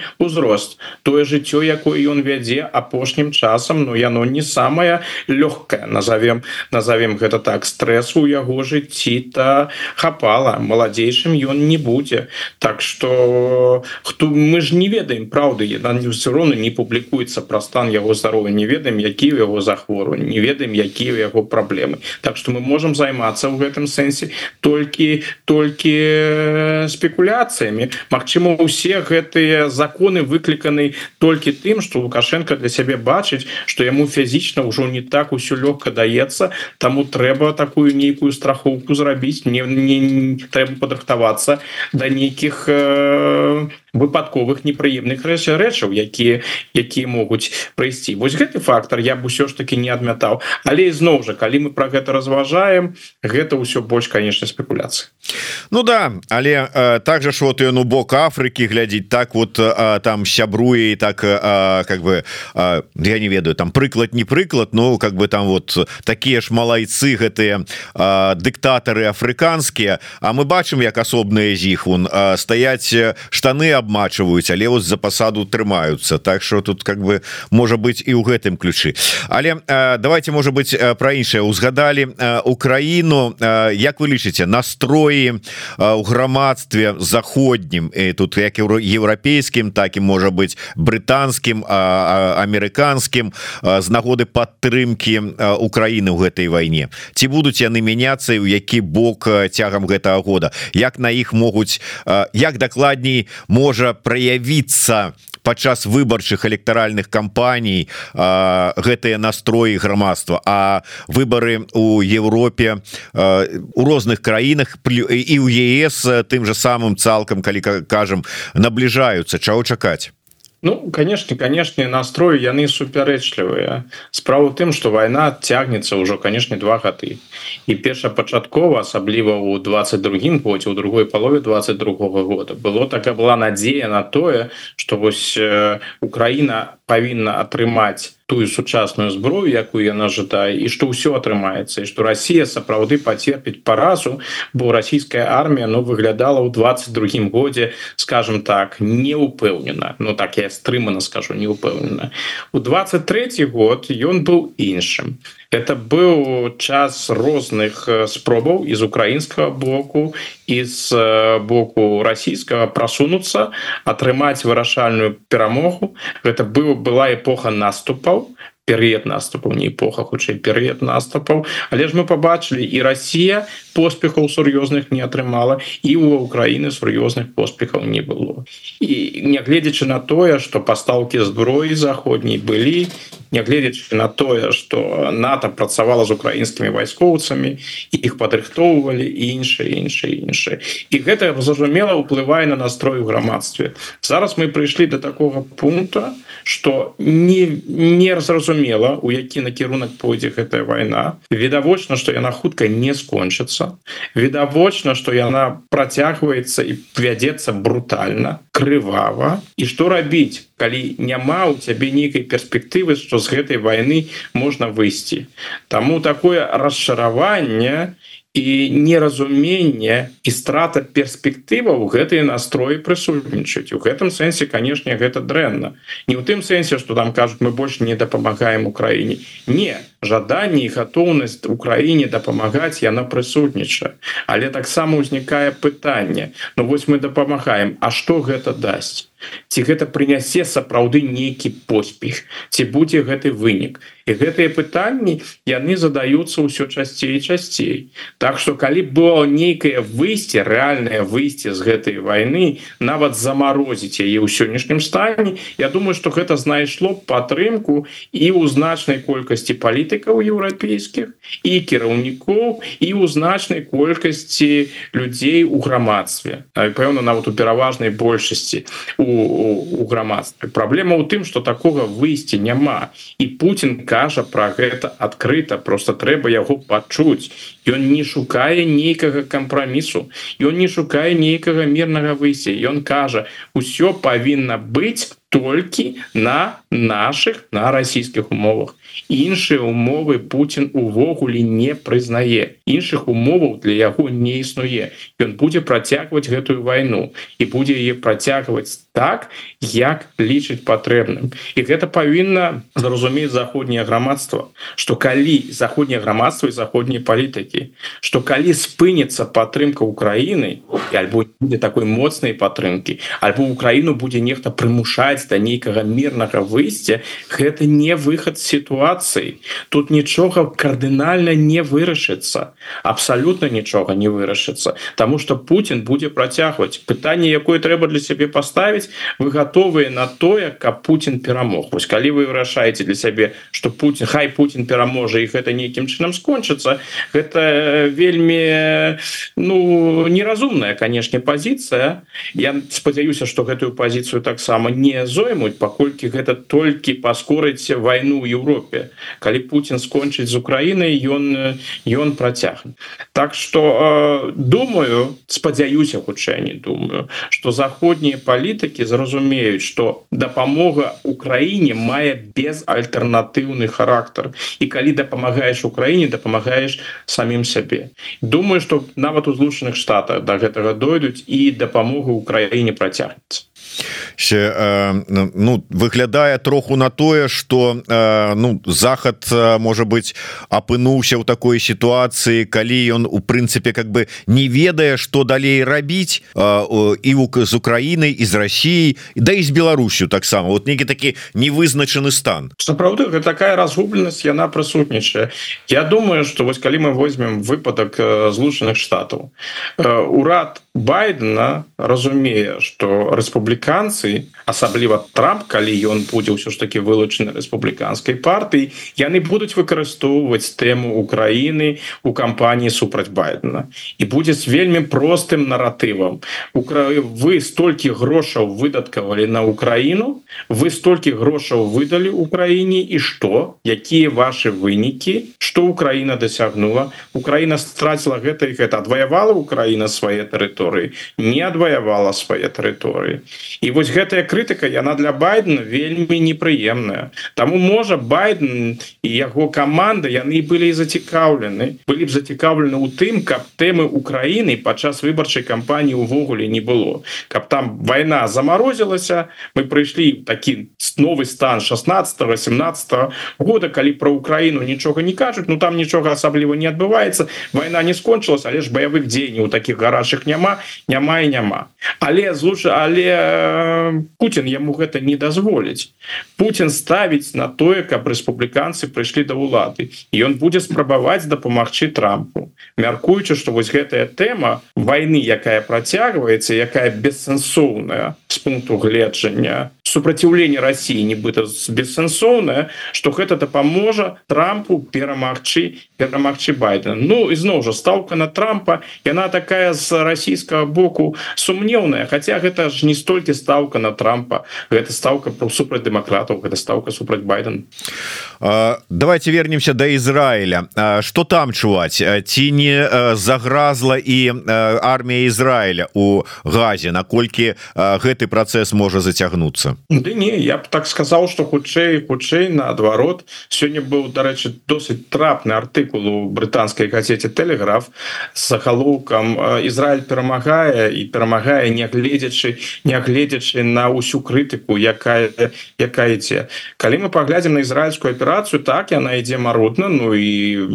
узрост тое жыццё якое ён вядзе апошнім часам но яно не самое лёгкое назовем назовем гэта так стрессу у яго жыцці то хапала. Маладзейшым ён не будзе. Так что хто мы ж не ведаем праўды. Все роўна не публікуецца пра стан яго здароўя. Не ведаем які яго захвору не ведаем якія яго праблемы. Так что мы можем займацца ў гэтым сэнсе толькі толькі спекуляцыямі. Мачыма усе гэтыя законы выкліканы толькі тым что лукашенко для сябе бачыць что яму фізічна ўжо не так усё лёгка даецца таму трэба такую нейкую страхоўку зрабіць не, не, не трэба падрыхтавацца да нейкіх э, выпадковых непрыемных рэчаў якія якія могуць прыйсці. Вось гэты фактор я бы ўсё ж таки не адмятаў. Але ізноў жа калі мы про гэта разважаем гэта ўсё больш конечно спекуляцыі Ну да але э, так же ж вот ён у бок Афрыкі глядзіць так вот э, там сябруе і так э, как бы э, я не ведаю там прыклад не прыклад но как бы там вот такія ж малайцы гэтыя э, дыктатары афрыканскія. А мы бачым як асобныя з іх он э, стаяць штаны абмачваюць але вот за пасаду трымаюцца. Так что тут как бы можа быть і ў гэтым ключы. Але э, давайте может быть про іншае. Узгадали э, Украіну. Э, Як вы лічыце настроі у грамадстве заходнім і тут як еўрапейскім так і можа быть брытанскім амерыканскім з нагоды падтрымки Украіны ў гэтай вайне? Ці будуць яны мяняцца у які бок цягам гэтага года? Як на іх могуць як дакладней можа можа праявіцца падчас выбарчых электаральных кампаній гэтыя настроі грамадства. А выборы у Европе у розных краінах і ў ЕС тым же самым цалкам калі кажам набліжаюцца. Чаго чакаць Ну конечно конечно настрой яны супярэчлівыя справа тым что война цягнецца ўжо конечно два гады і першапачаткова асабліва ў 22 годзе у другой палове 22 -го года. Было такая была надзея на тое что вось Украіна павінна атрымаць тую сучасную зброю якую яна жадае і что ўсё атрымаецца і что Россия сапраўды потерпіць паразу бо расійская армія но ну, выглядала ў 22 годзе скажем так не упэўнена но ну, так я стрымана скажу не упэўнена у 23 год ён быў іншым это быў час розных спробаў из украінскага боку из боку расійскага просунуцца атрымаць вырашальную перамогу гэта быў была эпоха наступаў перыяд наступаў не эпоха хутчэй перыяд наступаў але ж мы побачылі і Россия поспехаў сур'ёзных не атрымала і у Украіны сур'ёзных поспехаў не было. І нягледзячы на тое что пастаўки зброі заходняй былі нягледзячы на тое что НАТО працавала з украінскімі вайскоўцамі іх падрыхтоўвалі іншыя іншыя іншыя і гэта зразумела ўплывае на настрой у грамадстве. Зараз мы прыйшлі до такого пункта что не не зразумела у які накірунак пойдзе гэтая вайна. Відавочна что яна хутка не скончыцца відавочна что яна працягваецца і вядзецца брутальна крывава. І что рабіць калі няма у цябе нейкай перспектывы что з гэтай войны можна выйсці? Таму такое расчараванне і неразумение і страта перспектываў гэтые настроі прысутнічаць у гэтым сэнсе канешне гэта дрэнна. Не ў тым сэнсе что там кажуць мы больше не дапамагаем Украіне. Не жаданне і гатоўнасць Украіне дапамагаць яна прысутнічае. Але таксама ўзнікае пытанне. Ну вось мы дапамагаем А что гэта дасць ці гэта прынясе сапраўды нейкі поспех ці будзе гэты вынік? І гэтыя пытанні яны задаюцца ўсё часцей часцей. Так что калі было нейкае выйсце рэальнае выйсце з гэтай войны нават замарозіць яе ў сённяшнім стане Я думаю что гэта знайшло падтрымку і ў значнай колькасці палітыкаў еўрапейскіх і кіраўнікоў і ў значнай колькасці людзей у грамадстве. Пэўна нават у пераважнай большасці. У, у грамадстве праблема ў тым что такога выйсця няма. І Путін кажа про гэта адкрыта просто трэба яго пачуць. Ён не шукае нейкага кампрамісу. Ён не шукае нейкага мірнага выйсця. Ён кажа усё павінна быць толькі на наших на расійскіх умовах іншыя умовы Путін увогуле не прызнае. Іншых умоваў для яго не існуе. Ён будзе працягваць гэтую вайну і будзе яе працягваць так як лічыць патрэбным. І гэта павінна зразумець заходняе грамадства что калі заходняе грамадства і заходнія палітыкі что калі спыніцца падтрымка Украіны альбо будзе такой моцнай падтрымки альбо Украіну будзе нехта прымушаць да нейкага мірнага выйсця гэта не выход сітуацыі тут нічога кардынальна не вырашыцца абсалютна нічога не вырашыцца Таму что Путін будзе працягваць пытанне якое трэба для сябе паставіць вы готовыя на тое каб Путін перамог вось калі вы вырашаеце для сябе что Путін хай Путін пераможа іх гэта нейкім чынам скончыцца гэта вельмі ну неразумная канешне пазіцыя я спадзяюся что гэтую пазіцыю таксама не зоймуць паколькі гэта толькі паскорыць вайну ў Еўропе калі Путін скончыць з Украінай ён ён працягне. Так что думаю спадзяюся хутчэй не думаю что заходнія палітыкі зразумеюць что дапамога Украіне мае безальтэрнатыўны характар. І калі дапамагаеш Украіне дапамагаеш самім сябе. Думаю что нават у злучаных штатах до да гэтага дойдуць і дапамогу Украіне працягнецца Э, ну выглядае троху на тое что э, ну захад э, можа быть апынуўся ў такой сітуацыі калі ён у прынцыпе как бы не ведае что далей рабіць і з Украінай з Россией да і з Беларусю таксама вот нейкі такі невызначаны стан. Сапраўды такая разгубленасць яна прысутнічае. Я думаю что вось калі мы возьмем выпадак злучаных штатаў урад байдена разумее что рэспубліканцы асабліва трамп калі ён будзе ўсё ж таки вылучаны рэспубліканскай партыі яны будуць выкарыстоўваць тэму Украіны у кампаніі супраць байдена і будзе з вельмі простым наратывам. Вы столькі грошаў выдаткавалі на Украіну вы столькі грошаў выдалі Украіне і што? Якія ваши вынікі? Что Украіна дасягнула? Украіна страціла гэта і гэта. Адваявала Украіна свае тэрыторыі? Не адваявала свае тэрыторыі і вось гэтая крытыка яна для байдена вельмі непрыемная. Таму можа байден і яго каманда яны былі зацікаўлены былі б зацікаўлены ў тым каб тэмы Украіны падчас выбарчай кампаніі увогуле не было. Каб там вайна замарозілася мы прыйшлі такі новы стан 16 18 -го года калі про Украіну нічога не кажуць Ну там нічога асабліва не адбываецца вайна не скончылась але ж баявых дзеянняў таких гарачых няма няма і няма. Але злуча але э, Путін яму гэта не дазволіць Путін ставіць на тое каб рэспубліканцы прыйшлі да ўлады і ён будзе спрабаваць дапамагчы трампу. Мяркуючы што вось гэтая тэма войны якая працягваецца якая бессэнсоўная с пункту гледжання супраціўлення Росіі нібыта бессэнсоўная что гэта дапаможа трампу перамагчы перамагчы байден Ну ізноў жа ставка на трампа яна такая з расійскага боку сумнеўная хотя гэта ж не столькі ставка на трампа гэта ставка про супраць дэмакратаў гэта ставка супраць байден давайте вернемся до Ізраіля что там чуваць ці не загразла і армія Ізраіля у газе наколькі гэты працэс можа зацягнуцца Ды не я б так сказаў что хутчэй хутчэй наадварот сёння быў дарэчы досыць трапны артыкул у брытанскай газете телеграф с загалоўкам Ізраиль перамагае і перамагае нягледзячы нягледзячы на ўсю крытыку якая якая ідзе калі мы паглядзім на ізраильскую аперацыю так яна ідзе марудна Ну і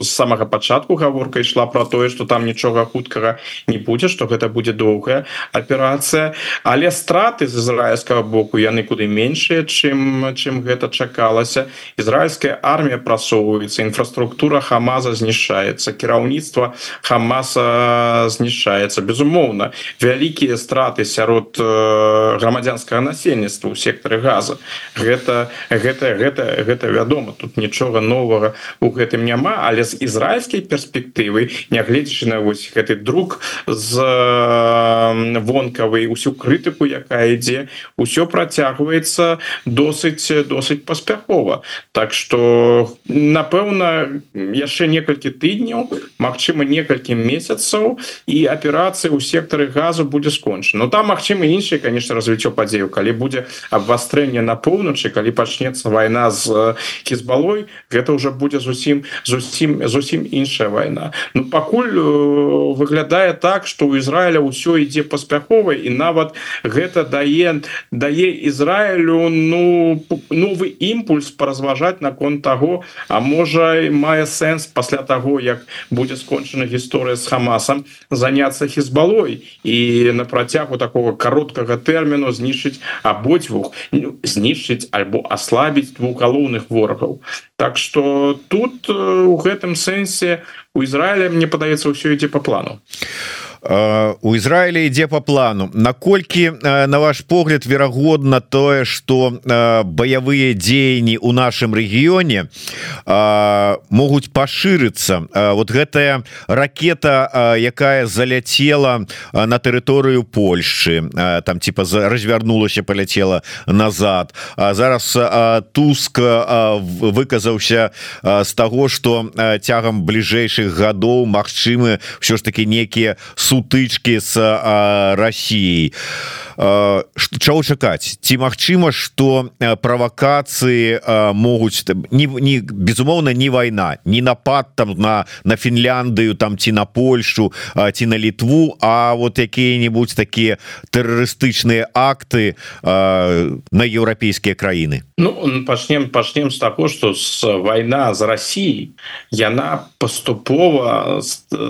з самага пачатку гаворка ішла про тое что там нічога хуткага не будзе что гэта будзе доўгая аперацыя але страты з ізраильского боку яны куды меншыя чым чым гэта чакалася. Ізраильская армія прасоўваецца інфраструктура хамаза знішаецца кіраўніцтва хамаса знішаецца. Безумоўна вялікія страты сярод грамадзянскага насельніцтва ў сектары газа. Гэта гэта гэта гэта вядома тут нічога новага у гэтым няма але з ізраильскай перспектывы нягледзячы на вось гэты друг з вонкавай усю крытыку якая ідзе ўсё працягваецца досыць досыць паспяхова. Так что напэўна яшчэ некалькі тыдняў Мачыма некалькі месяцаў і аперацыі ў сектары газу будзе скончана. Но там Мачыма іншае конечно развіццё падзею калі будзе абвастрэнне на поўначы калі пачнецца вайна з кізбалой гэта уже будзе зусім зусім зусім іншая вайна. Ну пакуль выглядае так что у Ізраіля ўсё ідзе паспяхова і нават гэта дае да дае Ізраілю ну новы імпульс паразважаць наконт таго А можа мае сэнс пасля таго як будзе скончана гісторыя з хамасам заняться хізбалой і на працягу такого кароткага тэрміну знішчыць абодвух ну, знішчыць альбо аслабіць двух галоўных ворагаў. Так что тут у гэтым сэнсе у Ізраіля мне падаецца ўсё ідзе по плану. а у Ізраілі ідзе по плану. Наколькі на ваш погляд верагодна тое что баявыя дзеянні у нашым рэгіёне могуць пашырыцца вот гэтая ракета якая заляцела на тэрыторыю Польшчы там типа развярнулася поляцела назад. А зараз туск выказаўся з таго что цягам бліжэйшых гадоў Мачымы все ж таки некія с сутычки с Россией чаго чакаць? Ці магчыма что правакацыі могуць не, не безумоўна не вайна не напад там на на Фінляндыю там ці на Польшу ці на літву А вот якія-нибудь такія тэрарыстычныя акты на еўрапейскія краіны? Ну пачнем пачнем з таго что с вайна з Россией яна паступова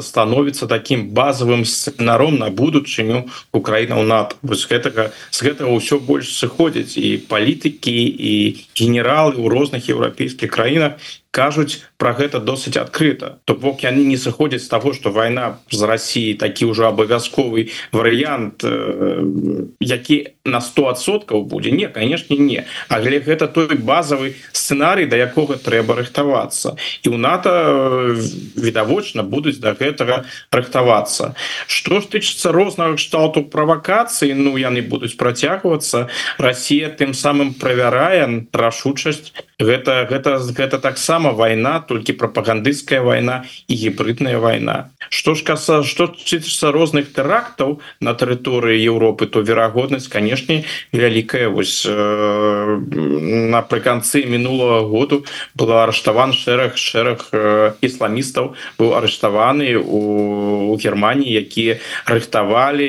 становіцца таким базовым сцэнаром на будучыню Украіна ў НАТО. Вось гэтага з гэтага ўсё больш сыходзіць і палітыкі і генералы ў розных еўрапейскіх краінах кажуць про гэта досыць адкрыта. То бок яны не сыходзяць з таго что вайна з Росіі такі ўжо абавязковы варыянт э, які на 100соткаў будзе. Не конечно не. Але гэта той базовый сцэнарый да якога трэба рыхтавацца. І у НАТО э, відавочна будуць да гэтага рыхтавацца. Что ж тычыцца рознага кшталту правакацыі Ну яны будуць працягвацца. Россия тым самым правярае рашучасць гэта гэта гэта таксама вайна толькі прапагандысцкая вайна і гібридная вайна. Что ж каса что чыцца розных тэрактаў на тэрыторыі Еўропы то верагоднасць канешне вялікая. Вось э, напрыканцы мінулого году была арыштаван шэраг шэраг э, ісламістаў быў арыштаваны у, у Геррманіі якія рыхтавалі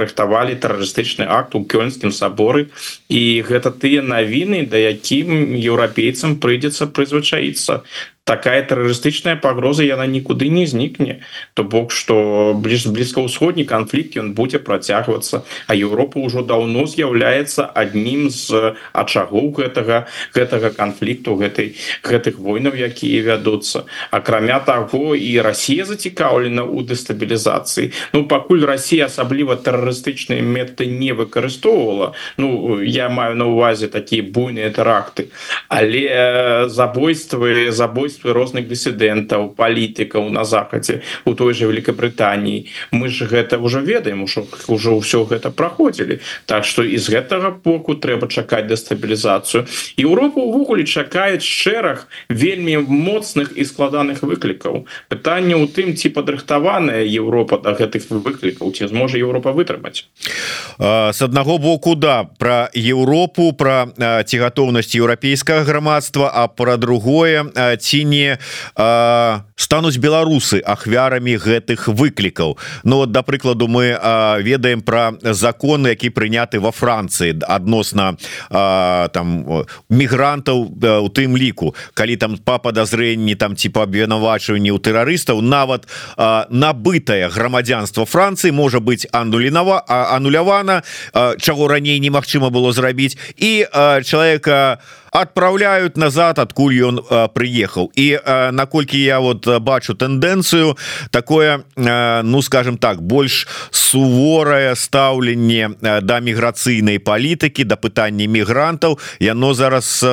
рыхтавалі тэрарыстычны акт у кёльнскім саборы. І гэта тыя навіны да якім еўрапейцам прыйдзецца прызвычаіцца такая тэрарыстычная пагроза яна нікуды не знікне то бок что бліж блізкаўсходні канфлікт ён будзе працягвацца а Еўропа ўжо даўно з'яўляецца аднім з ачагоў гэтага гэтага канфлікту гэтай гэтых войнаў якія вядуцца. Акрамя таго і Росія зацікаўлена у дэстабілізацыі Ну пакуль Росія асабліва тэрарыстычныя меты не выкарыстоўвала Ну я маю на увазе такія буйныя тэракты. Але забойствы забойствы убийствы розных дысідэнтаў палітыкаў на захадзе у той же Великабрытаніі мы ж гэта уже ведаем ужо ўжо ўсё гэта праходзілі. Так что из гэтага боку трэба чакаць дэстабілізацыю Еўропу увогуле чакаюць шэраг вельмі моцных і складаных выклікаў. Пытанне ў тым ці падрыхтаваная Еўропа да гэтых выклікаў ці зможа Еўропа вытрымаць. С аднаго боку да про Еўропу про ці гатоўнасць еўрапейскага грамадства а про другое ці не э, стануць беларусы ахвярамі гэтых выклікаў. Ну вот да прыкладу мы э, ведаем про законы які прыняты во Францыі адносна э, там мігрантаў у тым ліку. Калі там па подазрэнні там по абвінавачванні у тэрарыстаў нават э, набытае грамадзянство Францыі можа быть анулінава анулявана чаго раней немагчыма было зрабіць. І э, человека отправляют назад адкуль ён приехал. І наколькі я вот бачу тэндэнцыю такое ну скажем так больш суворае стаўленне да міграцыйнай палітыкі да пытання мігрантаў яно зараз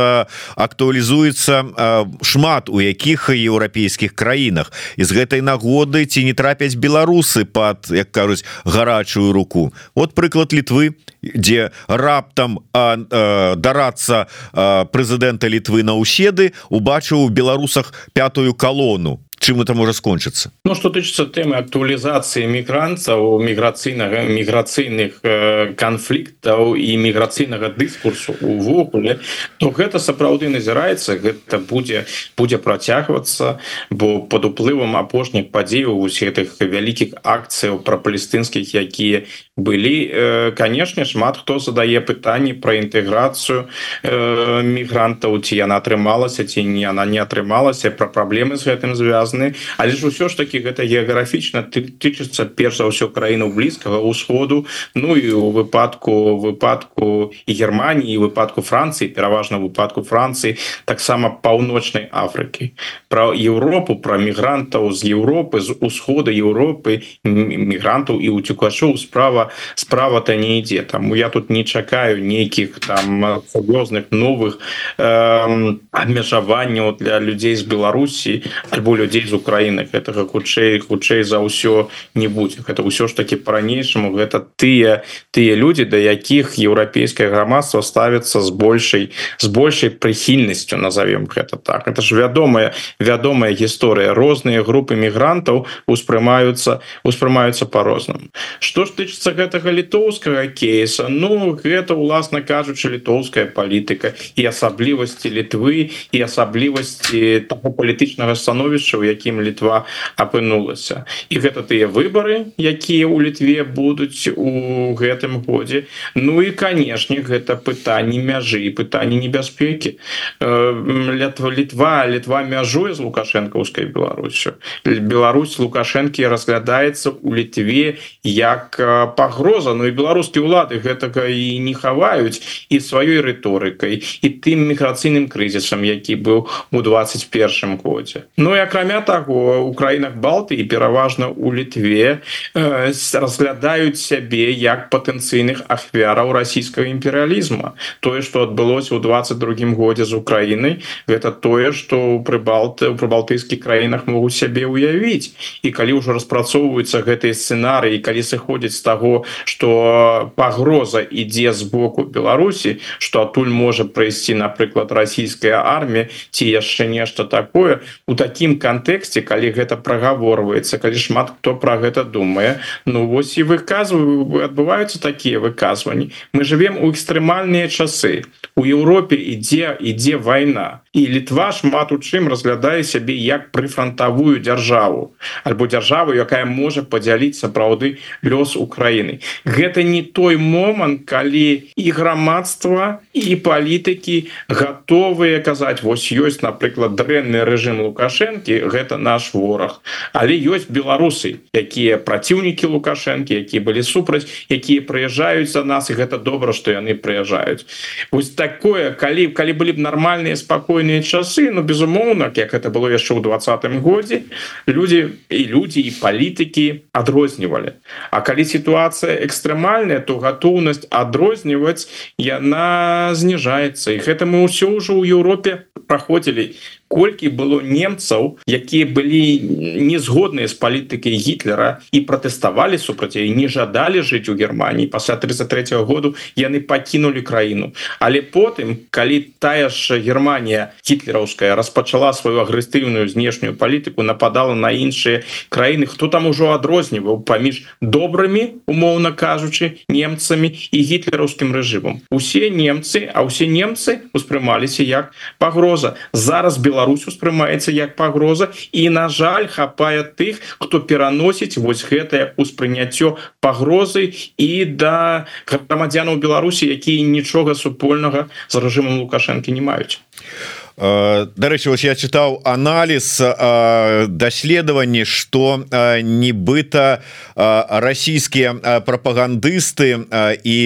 актуалізуецца шмат у якіх еўрапейскіх краінах. З гэтай нагоды ці не трапяць беларусы под як кажуць гарачую руку? Вот прыклад літвы дзе раптам дарацца прэзідэнта літвы наўседы убачыў у беларусах пятую калону. Чым это можа скончыцца? Ну что тычыцца тэмы актуалізацыі мігрантцаў міграцыйнага міграцыйных э, канфліктаў і міграцыйнага дыскурсу увогуле то гэта сапраўды назіраецца гэта будзе будзе працягвацца бо под уплывам апошніх падзеяў усе гэтых вялікіх акцыяў пра палестынскіх якія былі э, канешне шмат хто задае пытанні пра інтэграцыю э, мігрантаў ці яна атрымалася ці не она не атрымалася пра праблемы з гэтым звязаны. Але ж ўсё ж таки гэта геаграфічна ты тычыцца перш за ўсё краіну блізкага ўсходу Ну і у выпадку выпадку і Геррманіі выпадку Францыі пераважна выпадку Францыі таксама паўночнай Афрыкі. Про Еўропу про мігрантаў з Еўропы з усхода Еўропы мігрантаў і уцюкачоў справа справа-то не ідзе таму я тут не чакаю нейкіх там сур'ёзных новых э, абмежаванняў для людзей з Беларусі альбо людзей з Украіны гэтага хутчэй хутчэй за ўсё не будзе гэта ўсё ж таки по-ранейшаму гэта тыя тыя людзі да якіх еўрапейскае грамадства ставіцца з большай з большай прыхільнасцю назовем гэта так. Это ж вядомая вядомая гісторыя. Розныя групы мігрантаў успрымаюцца успрымаюцца по-рознаму что ж тычыцца гэтага літоўскага кейса. Ну гэта уласна кажучы літоўская палітыка і асаблівасці літвы і асаблівасці того палітычнага становішча у якім літва апынулася. І гэта тыя выборы якія ў літве будуць у гэтым годзе. Ну і канешне гэта пытанне мяжы і пытанне небяспекі. Лятва літва літва мяжуе з лукашэнкаўскай беларусю. Беларусь лукашэнкі разглядаецца у літве як пагроза Ну і беларускія ўлады гэтага і не хаваюць і сваёй рыторыкай і тым міграцыйным крызісам які быў у 21 годзе. Ну і акрамя таго у краінах Балтыі пераважна у літве э, разглядаюць сябе як патэнцыйных ахвяраў расійскага імперыялізма. Тое што адбылося ў 22 годзе з Украінай гэта тое што ў прыбалты у прыбалтыйскіх краінах могуць сябе ўявіць. І калі ўжо распрацоўваюцца гэтыя сцэнарыі калі сыходзяць з таго того что пагроза ідзе з боку Беларусі что адтуль можа прайсці напрыклад расійская армія ці яшчэ нешта такое. У такім кантэксце калі гэта прагаворваецца калі шмат хто про гэта думае Ну вось і выказваю адбываюцца такія выказванні мы живвем у экстрэмальныя часы. У Еўропе ідзе ідзе вайна і літва шмат у чым разглядае сябе як прыфронтавую дзяржаву альбо дзяржаву якая можа падзяліць сапраўды лёс Украіны гэта не той момант калі і грамадства і палітыкі готовыя казаць вось ёсць напрыклад дрэнны рэжым лукашэнкі гэта наш вораг але ёсць беларусы якія праціўнікі лукашэнкі якія былі супраць якія прыязджаюць за нас і гэта добра што яны прыязджаюць. Вось такое калі калі былі б нармальныя спакойныя часы но ну, безумоўна як это было яшчэ ў двадцатым годзе люди і люди і палітыкі адрознівалі. А калі сітуацыя экстрэмальная то гатоўнасць адрозніваць яна зніжаецца і гэта мы ўсё ўжо ў Еўропе праходзілі колькі было немцаў якія былі незгодныя з палітыкай гітлера і пратэставалі супраць і не жадалі жыць у Геррманії пасля 33 -го году яны пакінулі краіну. Але потым калі тая ж Германія гітлераўская распачала сваю агрэсіўную знешнюю палітыку нападала на іншыя краіны хто там ужо адрозніваў паміж добрымі умоўна кажучы немцамі і гітлераўскім рэжымам. Усе немцы а ўсе немцы успрымаліся як пагроза. Зараз Беларусь Беларусь успрымаецца як пагроза. І на жаль хапае тых хто пераносіць вось гэтае успрыняццё пагрозы і да грамадзянаў Беларусі якія нічога супольнага з рэжымом лукашэнкі не маюць. Э, дарэчы вось я чытаў аналіз э, даследаванні что э, нібыта расійскія прапагандысты і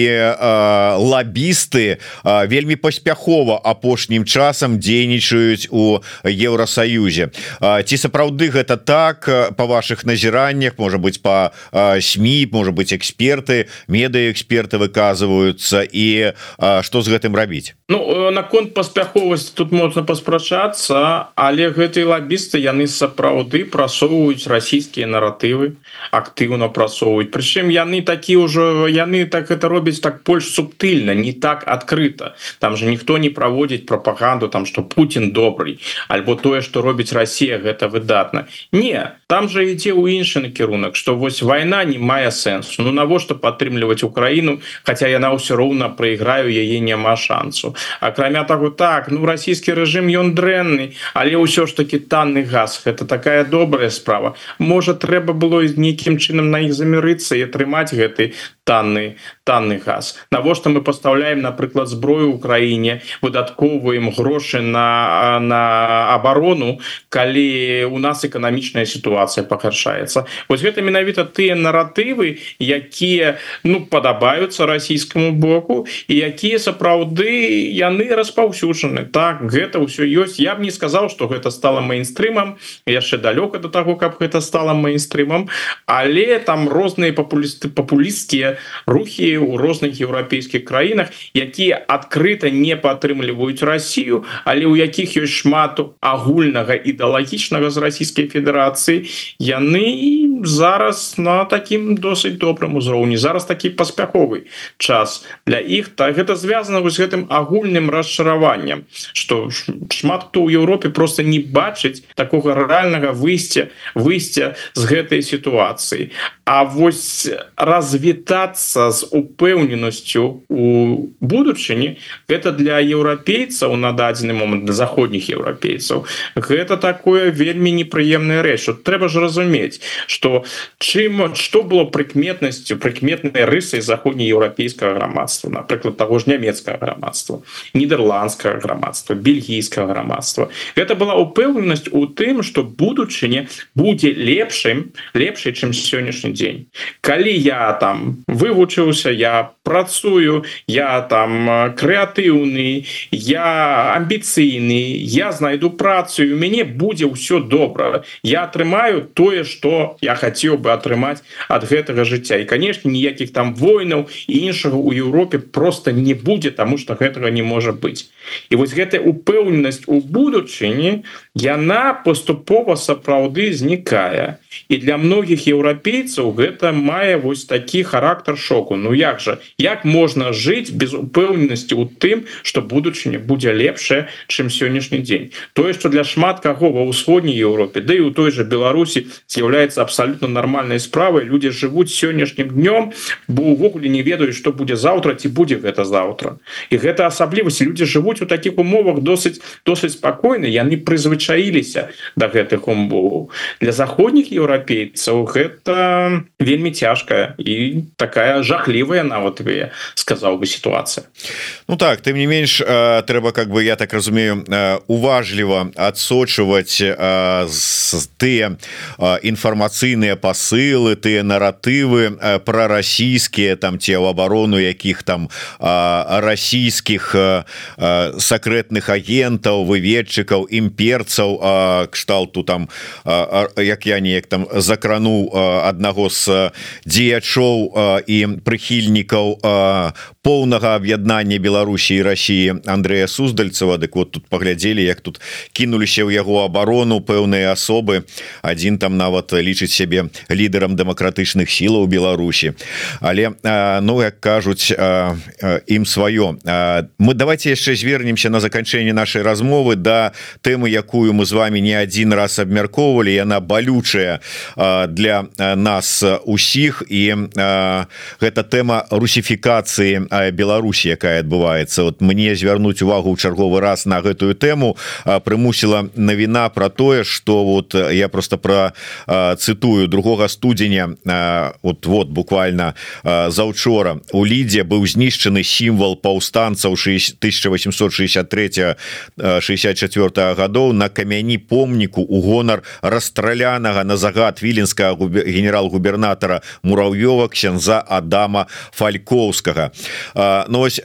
лабісты вельмі паспяхова апошнім часам дзейнічаюць у Еўросаюзе ці сапраўды гэта так по ваших назіраннях? Можа быть по сМ может быть эксперты медыаэксперты выказываются і что з гэтым рабіць? Ну наконт паспяховасць тут можна можна паспрачацца але гэтыя лабісты яны сапраўды прасоўваюць расійскія наратывы актыўна прасоўваюць. Прычым яны такі ўжо яны так это робяць так больш субтыльна не так адкрыта. Там же ніхто не праводзіць прапаганду там что Путін добрый альбо тое что робіць Россия гэта выдатна. Не там же ідзе ў іншы накірунак что вось вайна не мае сэнсу. Ну навошта падтрымліваць Украіну хотя яна ўсё роўна прайграю яе няма шансу акрамя таго так ну расійскі рэжым рэжым ён дрэнны але ўсё ж таки танны газ. Это такая добрая справа. Можа трэба было нейкім чынам на іх замірыцца і атрымаць гэты танны танны газ. Навошта мы пастаўляем напрыклад зброю ў краіне выдаткоўваем грошы на на оборону калі у нас эканамічная сітуацыя пагаршаецца? Вось гэта менавіта тыя наратывы якія ну падабаюцца расійскаму боку і якія сапраўды яны распаўсюджаны. Так гэта ўсё ёсць. Я б не сказаў что гэта стало мейнстрымам яшчэ далёка до того каб гэта стало мейнстрымам але там розныя папулісты папулісцкія рухі у розных еўрапейскіх краінах якія адкрыта не падтрымліваюць Россию але у якіх ёсць шмату агульнага ідэалагічнага з расійскай Федерацыі яны зараз на такім досыць добрым узроўні. Зараз такі паспяховы час для іх. Так гэта звязана вось гэтым агульным расчараваннем что шмат хто ў Еўропе просто не бачыць такого рэальнага выйсця выйсця з гэтай сітуацыі. А вось развітацца з упэўненасцю у будучыні. Гэта для еўрапейцаў на дадзены момант для заходніх еўрапейцаў гэта такое вельмі непрыемная рэч. Трэба ж разумець что чым что было прыкметнасцю прыкметнай рысай заходнееўрапейскага грамадства напрыклад того ж нямецкага грамадства нідерландскага грамадства бельгійскага грамадства. Гэта была упэўненасць у тым что будучыня будзе лепшым лепшай чым сённяшні дзень. Калі я там вывучыўся я працую я там крэатыўны я амбіцыйны я знайду працу у мяне будзе ўсё добра. Я атрымаю тое что я хацеў бы атрымаць ад гэтага жыцця. І конечно ніякіх там войнаў і іншага у Еўропе просто не будзе тому что гэтага не можа быть і вось гэтая упэўненасць у будучыні яна поступова сапраўды знікае. І для многіх еўрапейцаў гэта мае вось такі характер фактор шоку. Ну як же? Як можна жыць без упэўненасці у тым что будучыня будзе лепшая чым сённяшні дзень? Тое что для шмат каго ва ўсходняй Еўропе да і у той же Беларусі з'яўляецца абсолютно нормальной справай. Люди жывуць сённяшнім днём бо увогуле не ведаюць что будзе завтра ці будзе гэта завтра і гэта асаблівасць. Люди жывуць у таких умовах досыць досыць спакойны яны прызвычаіліся до да гэтых умоваў. Для заходніх еўрапейцаў гэта вельмі цяжкая і такая жахлівая нават вы сказал бы ситуация. Ну так тым не менш э, трэба как бы я так разумею э, уважліва адсочваць э, тыя інфармацыйныя посылы тыя наратывы про расійскія там те ў абарону якіх там расійскіх сакрэтных агентаў выведчыкаў імперцаў кшталту там як я неяк там закрануў аднаго з дзеячоў і прыхільнікаў поўнага аб'яднання Беларусі Росіі Андрея суздальцева. Дык вот тут паглядзелі як тут кінуліся ў яго абарону пэўныя асобы. Один там нават лічыць сябе лідарам дэмакратычных сілаў Беларусі. Але ну як кажуць ім сваё. Мы давайте яшчэ звернемся на заканчэнне нашай размовы да тэмы якую мы з вами не один раз абмяркоўвалі. Яна балючая для нас усіх. І гэта тэма русіфікацыі Беларусі якая адбываецца. Вот мне звярнуць увагу ў чарговы раз на гэтую тэму. Прымусіла навіна про тое что вот я просто про цытую другога студзеня вот вот буквально заўчора у лідзе быў знішчаны сімвал паўстанцаў 1863 64 гадоў на камяні помніку у гонар расстралянага на загад віленскага генерал-губернатора мурав'ёва ксянза Адама фалькоўскага Ну ось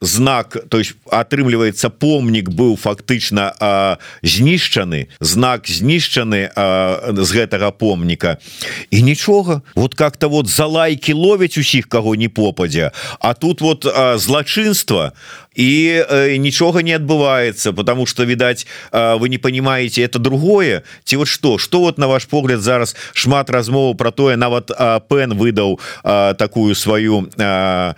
знак то есть атрымліваецца помнік быў фактычна знішчаны знак знішчаны з гэтага помніка. І нічога вот как-то вот за лайки ловяць усіх кого не попадзе А тут вот злачынства и э, нічога не адбываецца потому что відаць э, вы не понимаете это другое. Ці вот что? Что вот на ваш погляд зараз шмат размову про тое нават э, пен выдаў э, такую сваю э,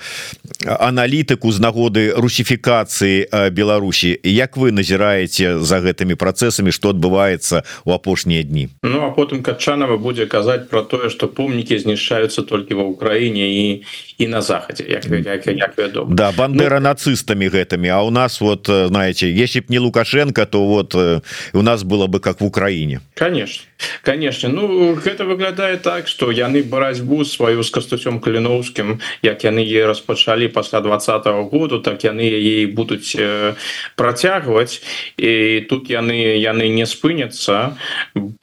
аналітыку з нагоды русіфікацыі э, Беларусі Як вы назіраеце за гэтымі працэсамі что адбываецца у апошнія дні? Ну а потым качанова будзе казаць про тое что помнікі знішчаюцца толькі ва Украіне і і на захадзе як, як, як вядома. Да бандера ну, нацыстамі гэтымі А у нас вот э, знаете если б не лукашенко то вот э, у нас было бы как в Украине. Конечно. Конечно. Ну гэта выглядае так что яны барацьбу сваю с кастуцём каліновскім як яны е распачалі пасля двадцатого году так яны яе будуць э, працягваць і тут яны яны не спыняцца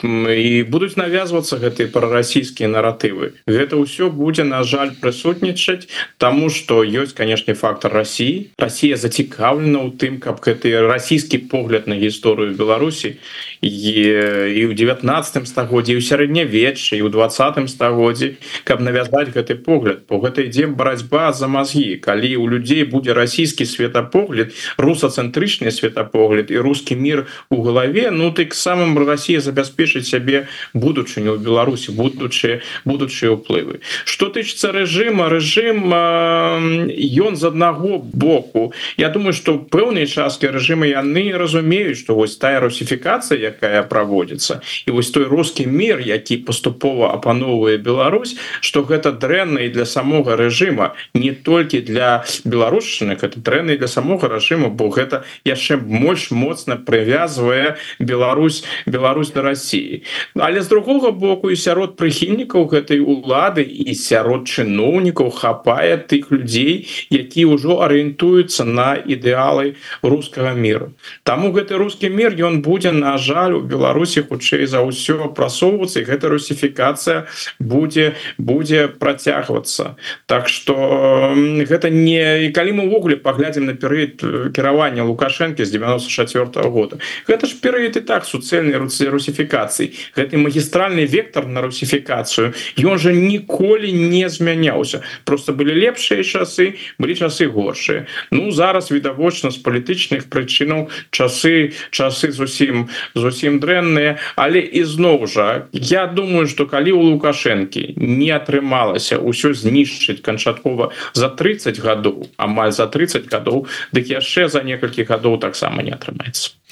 і будуць навязвацца гэтые прарасійскія наратывы гэта ўсё будзе на жаль прысутнічаць тому что ёсць канешне фактор России. Россия зацікаўлена ў тым каб гэты расійскі погляд на гісторыю Беларусі і ў 19 стагоддзі у сярэднявечча і ў двадцатым стагоддзі каб навязаць гэты погляд. По гэта ідзе барацьба за мазгі. Калі у людзей будзе расійскі светапогляд русацэнтрычны светапогляд і рускі мір у галаве ну ты к самым Росія забяспечыць сябе будучыню ў Беларусі будучы будучыя ўплывы. Что тычыцца рэжыма рэжым ён з аднаго боку. Я думаю что пэўныя часткі рэжымы яны разумеюць что вось тая русіфікацыя якая праводзіцца. І вось той русский мир які паступова апановвае Беларусь что гэта дрэнна і для самога рэжыма не толькі для беларушчыны это дрэнна для самога рэжыма бо гэта яшчэ больш моцна прывязвае Беларусь Беларусь на России але з другого боку і сярод прыхільнікаў гэтай улады і сярод чыноўнікаў хапае тых людзей які ўжо арыентуюцца на ідэалы рускага мира таму гэты русский мир ён будзе на жаль жаль у беларусі хутчэй за ўсё прасоўвацца і гэта русіфікацыя будзе будзе працягвацца так что гэта не і калі мы ўвогуле паглядзім на перыяд э, кіравання лукашэнкі з 94 -го года. Гэта ж перыяд і так суцэльнай руцы русіфікацыі гэты магістральны вектор на русіфікацыю ён жа ніколі не змяняўся просто былі лепшыя часы былі часы горшыя Ну зараз відавочна з палітычных прычынаў часы часы зусім з зусім дрэнныя але ізноў жа я думаю что калі у лукашэнкі не атрымалася ўсё знішчыць канчаткова за 30 гадоў амаль за 30 гадоў дык яшчэ за некалькі гадоў таксама не атрымаецца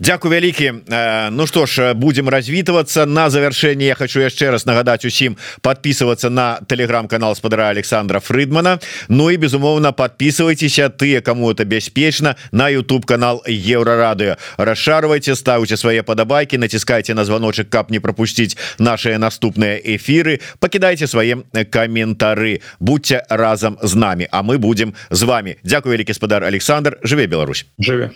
Дякую вялікі. Ну что ж будем развітвацца. На завершэнне я хочу яшчэ раз нагадаць усім подписываться на телеграм-канал спадара Александра Фрыдмана. Ну і безумоўна подписывайтеся тыя кому это бяспечна на YouTube канал еврорадыо расшарвайте ставьте свае падабайки націскайте на звоночек каб не пропустить наши наступныя эфиры покидайте свае каментары. Будьте разам з нами а мы будем з вами Дякую вялікі спадар Александр. Жыве Беларусь. Жыве